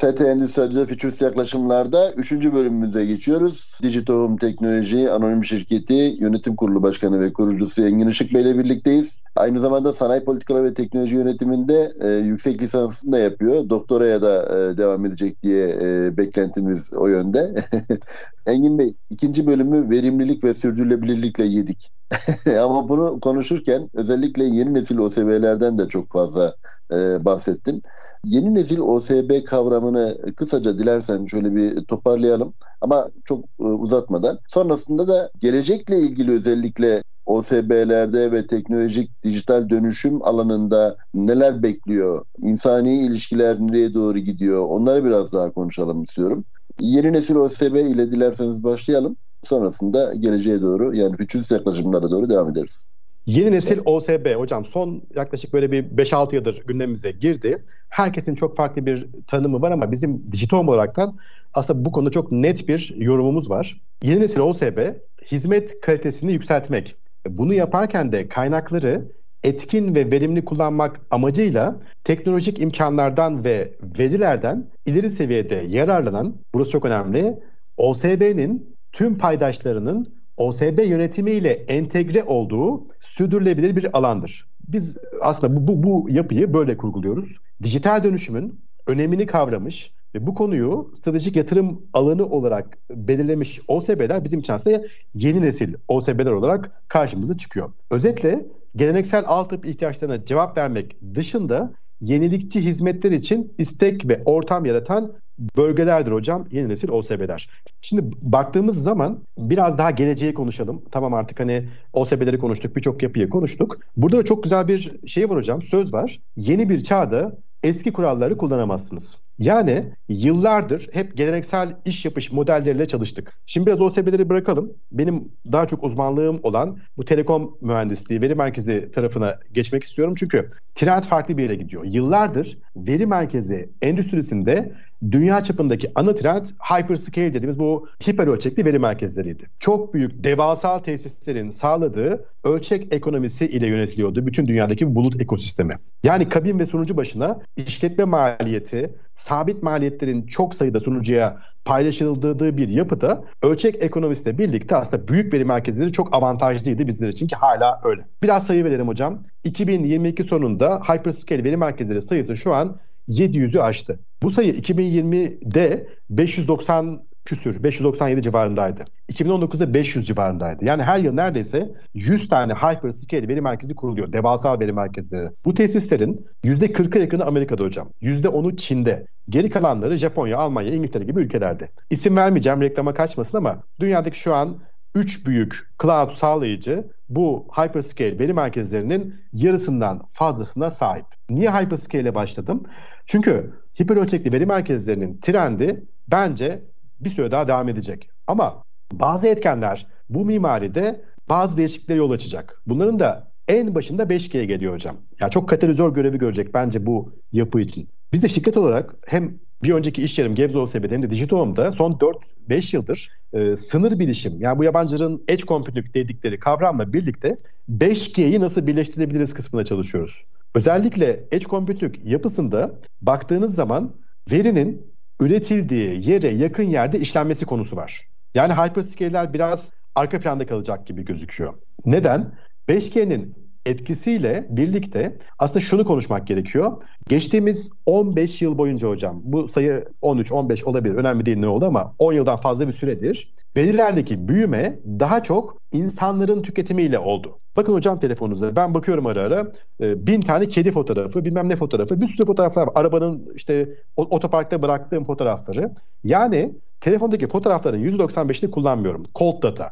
ST Endüstri Radyo'da yaklaşımlarda 3. bölümümüze geçiyoruz. Digitohum Teknoloji Anonim Şirketi Yönetim Kurulu Başkanı ve kurucusu Engin Işık Bey ile birlikteyiz. Aynı zamanda sanayi politikaları ve teknoloji yönetiminde e, yüksek lisansını da yapıyor. Doktoraya da e, devam edecek diye e, beklentimiz o yönde. Engin Bey ikinci bölümü verimlilik ve sürdürülebilirlikle yedik. Ama bunu konuşurken özellikle yeni nesil OSB'lerden de çok fazla e, bahsettin. Yeni nesil OSB kavramını kısaca dilersen şöyle bir toparlayalım ama çok e, uzatmadan. Sonrasında da gelecekle ilgili özellikle OSB'lerde ve teknolojik dijital dönüşüm alanında neler bekliyor? İnsani ilişkiler nereye doğru gidiyor? Onları biraz daha konuşalım istiyorum. Yeni nesil OSB ile dilerseniz başlayalım. Sonrasında geleceğe doğru yani fütürist yaklaşımlara doğru devam ederiz. Yeni nesil OSB hocam son yaklaşık böyle bir 5-6 yıldır gündemimize girdi. Herkesin çok farklı bir tanımı var ama bizim dijital olaraktan aslında bu konuda çok net bir yorumumuz var. Yeni nesil OSB hizmet kalitesini yükseltmek. Bunu yaparken de kaynakları etkin ve verimli kullanmak amacıyla teknolojik imkanlardan ve verilerden ileri seviyede yararlanan, burası çok önemli, OSB'nin tüm paydaşlarının OSB yönetimiyle entegre olduğu sürdürülebilir bir alandır. Biz aslında bu, bu, bu yapıyı böyle kurguluyoruz. Dijital dönüşümün önemini kavramış ve bu konuyu stratejik yatırım alanı olarak belirlemiş OSB'ler bizim için aslında yeni nesil OSB'ler olarak karşımıza çıkıyor. Özetle geleneksel altyapı ihtiyaçlarına cevap vermek dışında yenilikçi hizmetler için istek ve ortam yaratan bölgelerdir hocam yeni nesil OSB'ler. Şimdi baktığımız zaman biraz daha geleceği konuşalım. Tamam artık hani OSB'leri konuştuk, birçok yapıyı konuştuk. Burada da çok güzel bir şey var hocam, söz var. Yeni bir çağda eski kuralları kullanamazsınız. Yani yıllardır hep geleneksel iş yapış modelleriyle çalıştık. Şimdi biraz OSB'leri bırakalım. Benim daha çok uzmanlığım olan bu telekom mühendisliği, veri merkezi tarafına geçmek istiyorum. Çünkü trend farklı bir yere gidiyor. Yıllardır veri merkezi endüstrisinde dünya çapındaki ana trend hyperscale dediğimiz bu hiper ölçekli veri merkezleriydi. Çok büyük devasal tesislerin sağladığı ölçek ekonomisi ile yönetiliyordu bütün dünyadaki bulut ekosistemi. Yani kabin ve sunucu başına işletme maliyeti, sabit maliyetlerin çok sayıda sunucuya paylaşıldığı bir yapıda ölçek ekonomisiyle birlikte aslında büyük veri merkezleri çok avantajlıydı bizler için ki hala öyle. Biraz sayı verelim hocam. 2022 sonunda hyperscale veri merkezleri sayısı şu an 700'ü aştı. Bu sayı 2020'de 590 küsür 597 civarındaydı. 2019'da 500 civarındaydı. Yani her yıl neredeyse 100 tane hyperscale veri merkezi kuruluyor. Devasa veri merkezleri. Bu tesislerin %40'a yakını Amerika'da hocam. %10'u Çin'de. Geri kalanları Japonya, Almanya, İngiltere gibi ülkelerde. İsim vermeyeceğim reklama kaçmasın ama dünyadaki şu an 3 büyük cloud sağlayıcı bu hyperscale veri merkezlerinin yarısından fazlasına sahip. Niye hyperscale başladım? Çünkü hiperölçekli veri merkezlerinin trendi bence bir süre daha devam edecek. Ama bazı etkenler bu mimaride bazı değişikliklere yol açacak. Bunların da en başında 5G geliyor hocam. Yani çok katalizör görevi görecek bence bu yapı için. Biz de şirket olarak hem bir önceki iş yerim Gebze OSB'de hem de Digital'ımda son 4-5 yıldır e, sınır bilişim yani bu yabancıların edge computing dedikleri kavramla birlikte 5G'yi nasıl birleştirebiliriz kısmına çalışıyoruz. Özellikle edge computing yapısında baktığınız zaman verinin üretildiği yere yakın yerde işlenmesi konusu var. Yani hyperscaler biraz arka planda kalacak gibi gözüküyor. Neden? 5G'nin etkisiyle birlikte aslında şunu konuşmak gerekiyor. Geçtiğimiz 15 yıl boyunca hocam bu sayı 13-15 olabilir önemli değil ne oldu ama 10 yıldan fazla bir süredir verilerdeki büyüme daha çok insanların tüketimiyle oldu. Bakın hocam telefonunuza ben bakıyorum ara ara e, bin tane kedi fotoğrafı bilmem ne fotoğrafı bir sürü fotoğraflar var. Arabanın işte otoparkta bıraktığım fotoğrafları. Yani telefondaki fotoğrafların %95'ini kullanmıyorum. Cold data.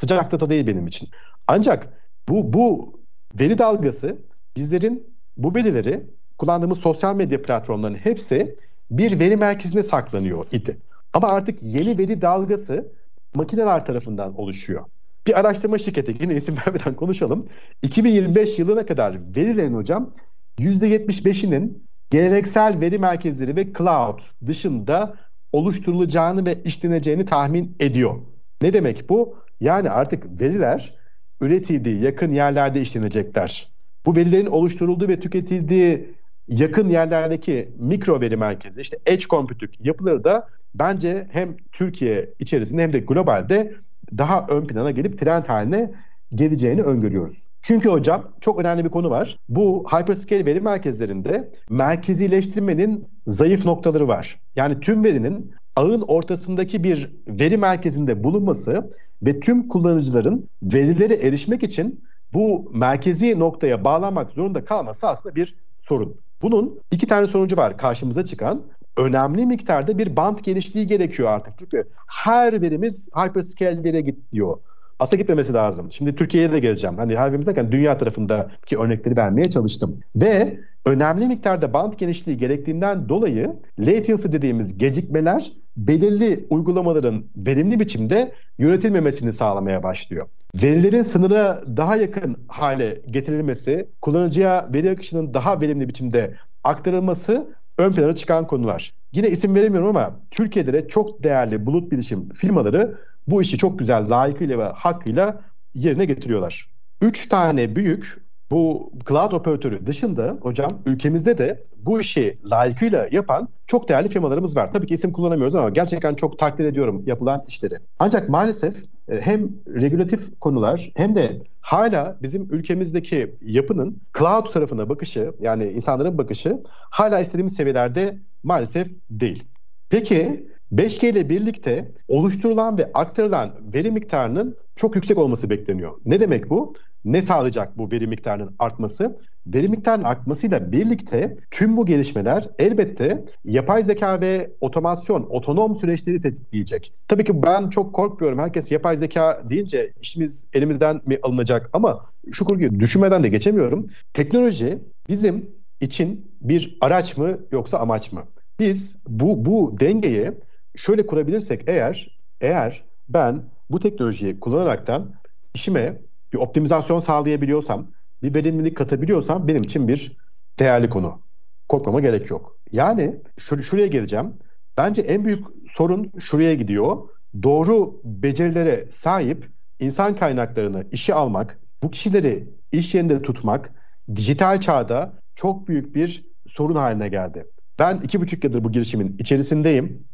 Sıcak data değil benim için. Ancak bu bu veri dalgası bizlerin bu verileri kullandığımız sosyal medya platformlarının hepsi bir veri merkezine saklanıyor idi. Ama artık yeni veri dalgası makineler tarafından oluşuyor. Bir araştırma şirketi yine isim vermeden konuşalım. 2025 yılına kadar verilerin hocam %75'inin geleneksel veri merkezleri ve cloud dışında oluşturulacağını ve işleneceğini tahmin ediyor. Ne demek bu? Yani artık veriler üretildiği yakın yerlerde işlenecekler. Bu verilerin oluşturulduğu ve tüketildiği yakın yerlerdeki mikro veri merkezi, işte edge computing yapıları da bence hem Türkiye içerisinde hem de globalde daha ön plana gelip trend haline geleceğini öngörüyoruz. Çünkü hocam çok önemli bir konu var. Bu hyperscale veri merkezlerinde merkezileştirmenin zayıf noktaları var. Yani tüm verinin ağın ortasındaki bir veri merkezinde bulunması ve tüm kullanıcıların verilere erişmek için bu merkezi noktaya bağlanmak zorunda kalması aslında bir sorun. Bunun iki tane sonucu var karşımıza çıkan. Önemli miktarda bir bant genişliği gerekiyor artık. Çünkü her verimiz hyperscale'lere gidiyor. Aslında gitmemesi lazım. Şimdi Türkiye'ye de geleceğim. Hani her birimiz derken dünya tarafındaki örnekleri vermeye çalıştım. Ve önemli miktarda bant genişliği gerektiğinden dolayı latency dediğimiz gecikmeler belirli uygulamaların verimli biçimde yönetilmemesini sağlamaya başlıyor. Verilerin sınıra daha yakın hale getirilmesi, kullanıcıya veri akışının daha verimli biçimde aktarılması ön plana çıkan konular. Yine isim veremiyorum ama Türkiye'de de çok değerli bulut bilişim firmaları bu işi çok güzel layıkıyla ve hakkıyla yerine getiriyorlar. Üç tane büyük bu cloud operatörü dışında hocam ülkemizde de bu işi layıkıyla yapan çok değerli firmalarımız var. Tabii ki isim kullanamıyoruz ama gerçekten çok takdir ediyorum yapılan işleri. Ancak maalesef e, hem regülatif konular hem de hala bizim ülkemizdeki yapının cloud tarafına bakışı yani insanların bakışı hala istediğimiz seviyelerde maalesef değil. Peki 5G ile birlikte oluşturulan ve aktarılan veri miktarının çok yüksek olması bekleniyor. Ne demek bu? Ne sağlayacak bu veri miktarının artması? Veri miktarının artmasıyla birlikte tüm bu gelişmeler elbette yapay zeka ve otomasyon, otonom süreçleri tetikleyecek. Tabii ki ben çok korkmuyorum. Herkes yapay zeka deyince işimiz elimizden mi alınacak? Ama şu kurguyu düşünmeden de geçemiyorum. Teknoloji bizim için bir araç mı yoksa amaç mı? Biz bu bu dengeyi şöyle kurabilirsek eğer eğer ben bu teknolojiyi kullanaraktan işime bir optimizasyon sağlayabiliyorsam, bir verimlilik katabiliyorsam benim için bir değerli konu. Korkmama gerek yok. Yani şur şuraya geleceğim. Bence en büyük sorun şuraya gidiyor. Doğru becerilere sahip insan kaynaklarını işe almak, bu kişileri iş yerinde tutmak dijital çağda çok büyük bir sorun haline geldi. Ben iki buçuk yıldır bu girişimin içerisindeyim.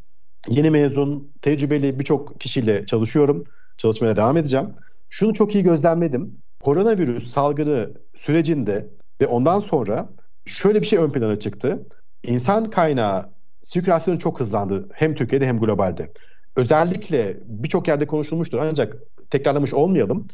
Yeni mezun, tecrübeli birçok kişiyle çalışıyorum. Çalışmaya devam edeceğim. Şunu çok iyi gözlemledim. Koronavirüs salgını sürecinde ve ondan sonra şöyle bir şey ön plana çıktı. İnsan kaynağı sirkülasyonu çok hızlandı hem Türkiye'de hem globalde. Özellikle birçok yerde konuşulmuştur ancak tekrarlamış olmayalım.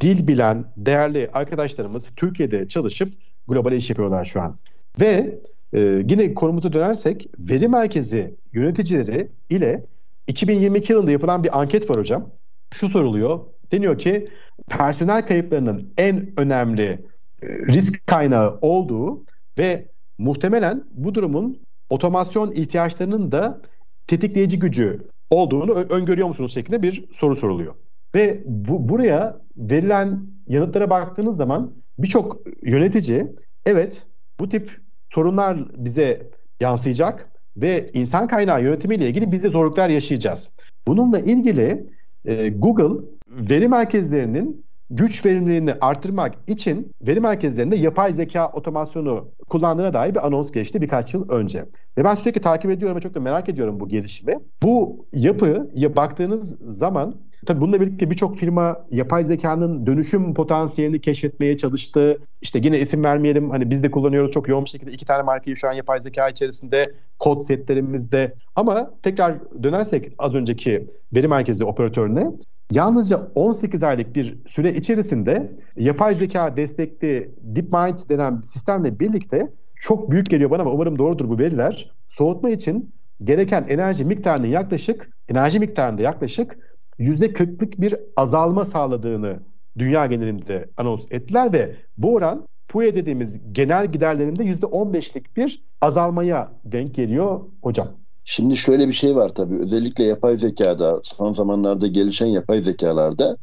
Dil bilen değerli arkadaşlarımız Türkiye'de çalışıp globale iş yapıyorlar şu an. Ve e, yine konumuza dönersek veri merkezi yöneticileri ile 2022 yılında yapılan bir anket var hocam. Şu soruluyor. Deniyor ki personel kayıplarının en önemli e, risk kaynağı olduğu ve muhtemelen bu durumun otomasyon ihtiyaçlarının da tetikleyici gücü olduğunu öngörüyor musunuz şeklinde bir soru soruluyor. Ve bu, buraya verilen yanıtlara baktığınız zaman birçok yönetici evet bu tip sorunlar bize yansıyacak ve insan kaynağı yönetimiyle ilgili biz de zorluklar yaşayacağız. Bununla ilgili e, Google veri merkezlerinin güç verimliliğini arttırmak için veri merkezlerinde yapay zeka otomasyonu kullandığına dair bir anons geçti birkaç yıl önce. Ve ben sürekli takip ediyorum ve çok da merak ediyorum bu gelişimi. Bu yapıya baktığınız zaman Tabii bununla birlikte birçok firma yapay zekanın dönüşüm potansiyelini keşfetmeye çalıştı. İşte yine isim vermeyelim hani biz de kullanıyoruz çok yoğun bir şekilde iki tane markayı şu an yapay zeka içerisinde kod setlerimizde. Ama tekrar dönersek az önceki veri merkezi operatörüne Yalnızca 18 aylık bir süre içerisinde yapay zeka destekli DeepMind denen sistemle birlikte çok büyük geliyor bana ama umarım doğrudur bu veriler. Soğutma için gereken enerji miktarının yaklaşık enerji miktarında yaklaşık %40'lık bir azalma sağladığını dünya genelinde anons ettiler ve bu oran PUE dediğimiz genel giderlerinde %15'lik bir azalmaya denk geliyor hocam. Şimdi şöyle bir şey var tabii özellikle yapay zekada son zamanlarda gelişen yapay zekalarda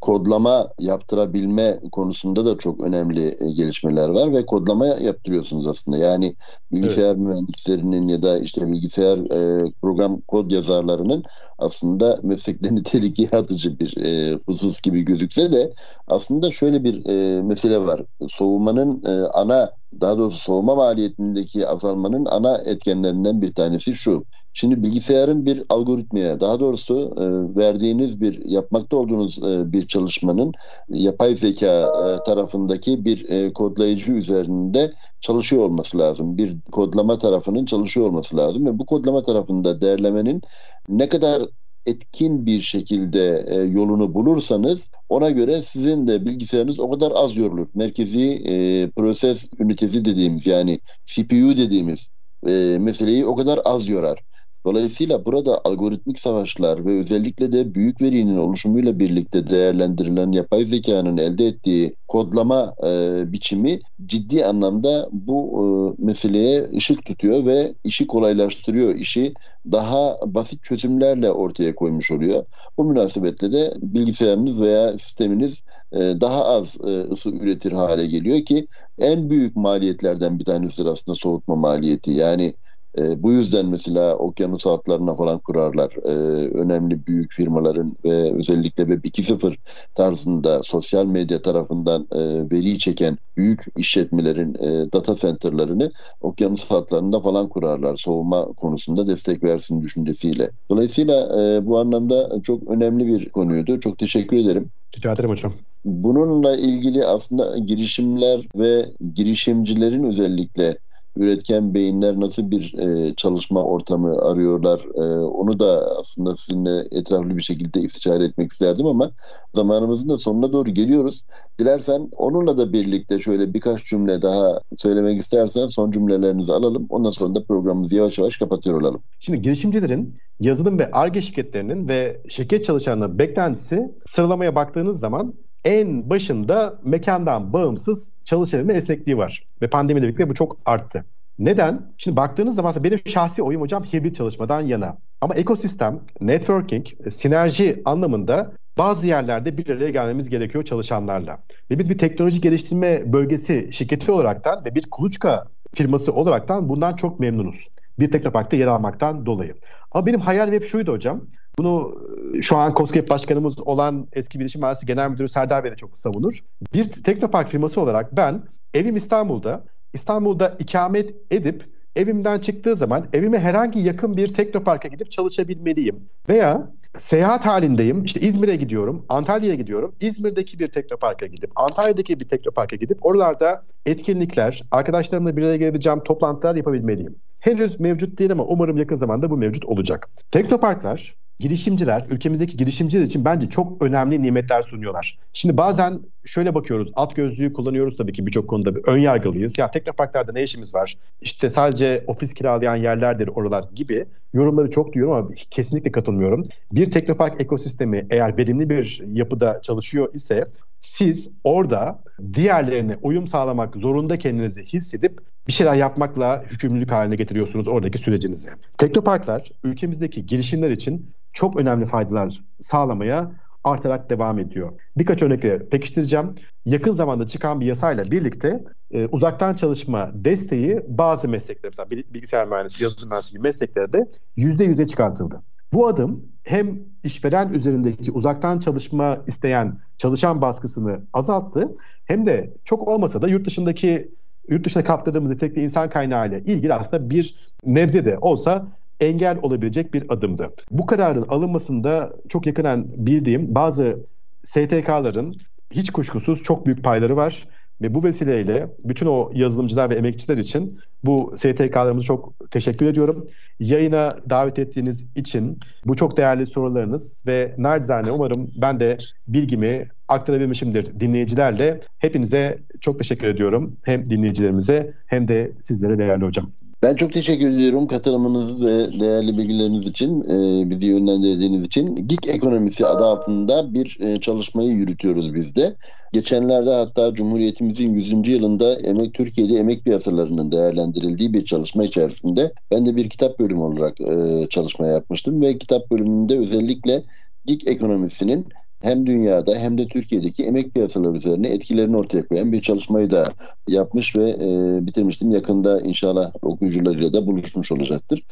kodlama yaptırabilme konusunda da çok önemli e, gelişmeler var ve kodlama yaptırıyorsunuz aslında. Yani bilgisayar evet. mühendislerinin ya da işte bilgisayar e, program kod yazarlarının aslında mesleklerini tehlikeye atıcı bir e, husus gibi gözükse de aslında şöyle bir e, mesele var. Soğumanın e, ana daha doğrusu soğuma maliyetindeki azalmanın ana etkenlerinden bir tanesi şu. Şimdi bilgisayarın bir algoritmaya daha doğrusu e, verdiğiniz bir yapmakta olduğunuz e, bir çalışmanın yapay zeka e, tarafındaki bir kodlayıcı üzerinde çalışıyor olması lazım. Bir kodlama tarafının çalışıyor olması lazım ve bu kodlama tarafında değerlemenin ne kadar etkin bir şekilde e, yolunu bulursanız ona göre sizin de bilgisayarınız o kadar az yorulur. Merkezi e, proses ünitesi dediğimiz yani CPU dediğimiz e, meseleyi o kadar az yorar. Dolayısıyla burada algoritmik savaşlar ve özellikle de büyük verinin oluşumuyla birlikte değerlendirilen yapay zekanın elde ettiği kodlama e, biçimi ciddi anlamda bu e, meseleye ışık tutuyor ve işi kolaylaştırıyor. İşi daha basit çözümlerle ortaya koymuş oluyor. Bu münasebetle de bilgisayarınız veya sisteminiz e, daha az e, ısı üretir hale geliyor ki en büyük maliyetlerden bir tanesi aslında soğutma maliyeti. Yani e, bu yüzden mesela okyanus altlarına falan kurarlar. E, önemli büyük firmaların ve özellikle Web 2.0 tarzında sosyal medya tarafından e, veriyi çeken büyük işletmelerin e, data center'larını okyanus altlarında falan kurarlar. Soğuma konusunda destek versin düşüncesiyle. Dolayısıyla e, bu anlamda çok önemli bir konuydu. Çok teşekkür ederim. Rica ederim hocam. Bununla ilgili aslında girişimler ve girişimcilerin özellikle üretken beyinler nasıl bir e, çalışma ortamı arıyorlar e, onu da aslında sizinle etraflı bir şekilde istişare etmek isterdim ama zamanımızın da sonuna doğru geliyoruz. Dilersen onunla da birlikte şöyle birkaç cümle daha söylemek istersen son cümlelerinizi alalım. Ondan sonra da programımızı yavaş yavaş kapatıyor olalım. Şimdi girişimcilerin yazılım ve ARGE şirketlerinin ve şirket çalışanlarının beklentisi sıralamaya baktığınız zaman en başında mekandan bağımsız çalışabilme esnekliği var. Ve pandemiyle birlikte bu çok arttı. Neden? Şimdi baktığınız zaman benim şahsi oyum hocam hibrit çalışmadan yana. Ama ekosistem, networking, sinerji anlamında bazı yerlerde bir araya gelmemiz gerekiyor çalışanlarla. Ve biz bir teknoloji geliştirme bölgesi şirketi olaraktan ve bir kuluçka firması olaraktan bundan çok memnunuz. Bir Teknopark'ta yer almaktan dolayı. Ama benim hayalim hep şuydu hocam. Bunu e, şu an COSGAP başkanımız olan eski bilişim mühendisi genel müdürü Serdar Bey de çok savunur. Bir Teknopark firması olarak ben evim İstanbul'da, İstanbul'da ikamet edip evimden çıktığı zaman evime herhangi yakın bir teknoparka gidip çalışabilmeliyim. Veya seyahat halindeyim. İşte İzmir'e gidiyorum, Antalya'ya gidiyorum. İzmir'deki bir teknoparka gidip, Antalya'daki bir teknoparka gidip oralarda etkinlikler, arkadaşlarımla bir araya gelebileceğim toplantılar yapabilmeliyim. Henüz mevcut değil ama umarım yakın zamanda bu mevcut olacak. Teknoparklar girişimciler, ülkemizdeki girişimciler için bence çok önemli nimetler sunuyorlar. Şimdi bazen şöyle bakıyoruz, alt gözlüğü kullanıyoruz tabii ki birçok konuda bir ön yargılıyız. Ya teknoparklarda ne işimiz var? İşte sadece ofis kiralayan yerlerdir oralar gibi yorumları çok duyuyorum ama kesinlikle katılmıyorum. Bir teknopark ekosistemi eğer verimli bir yapıda çalışıyor ise siz orada diğerlerine uyum sağlamak zorunda kendinizi hissedip bir şeyler yapmakla hükümlülük haline getiriyorsunuz oradaki sürecinizi. Teknoparklar ülkemizdeki girişimler için çok önemli faydalar sağlamaya artarak devam ediyor. Birkaç örnekle pekiştireceğim. Yakın zamanda çıkan bir yasayla birlikte e, uzaktan çalışma desteği bazı mesleklerde, mesela bilgisayar mühendisi, yazılım mühendisi gibi mesleklerde %100'e çıkartıldı. Bu adım hem işveren üzerindeki uzaktan çalışma isteyen çalışan baskısını azalttı hem de çok olmasa da yurt dışındaki yurt dışına kaptırdığımız nitelikli insan kaynağı ile ilgili aslında bir nebze de olsa engel olabilecek bir adımdı. Bu kararın alınmasında çok yakından bildiğim bazı STK'ların hiç kuşkusuz çok büyük payları var. Ve bu vesileyle bütün o yazılımcılar ve emekçiler için bu STK'larımıza çok teşekkür ediyorum. Yayına davet ettiğiniz için bu çok değerli sorularınız ve nacizane umarım ben de bilgimi aktarabilmişimdir dinleyicilerle. Hepinize çok teşekkür ediyorum. Hem dinleyicilerimize hem de sizlere değerli hocam. Ben çok teşekkür ediyorum katılımınız ve değerli bilgileriniz için, e, bizi yönlendirdiğiniz için. Gig ekonomisi adı altında bir e, çalışmayı yürütüyoruz biz de. Geçenlerde hatta Cumhuriyetimizin 100. yılında emek Türkiye'de emek piyasalarının değerlendirildiği bir çalışma içerisinde ben de bir kitap bölümü olarak e, çalışma yapmıştım ve kitap bölümünde özellikle gig ekonomisinin hem dünyada hem de Türkiye'deki emek piyasaları üzerine etkilerini ortaya koyan bir çalışmayı da yapmış ve e, bitirmiştim. Yakında inşallah okuyucularıyla da buluşmuş olacaktır.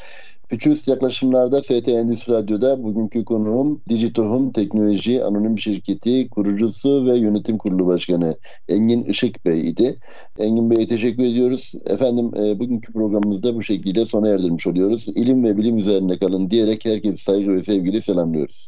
Futurist yaklaşımlarda FT Endüstri Radyo'da bugünkü konuğum Digitohum Teknoloji Anonim Şirketi kurucusu ve yönetim kurulu başkanı Engin Işık Bey idi. Engin Bey'e teşekkür ediyoruz. Efendim e, bugünkü programımızda bu şekilde sona erdirmiş oluyoruz. İlim ve bilim üzerine kalın diyerek herkese saygı ve sevgiyle selamlıyoruz.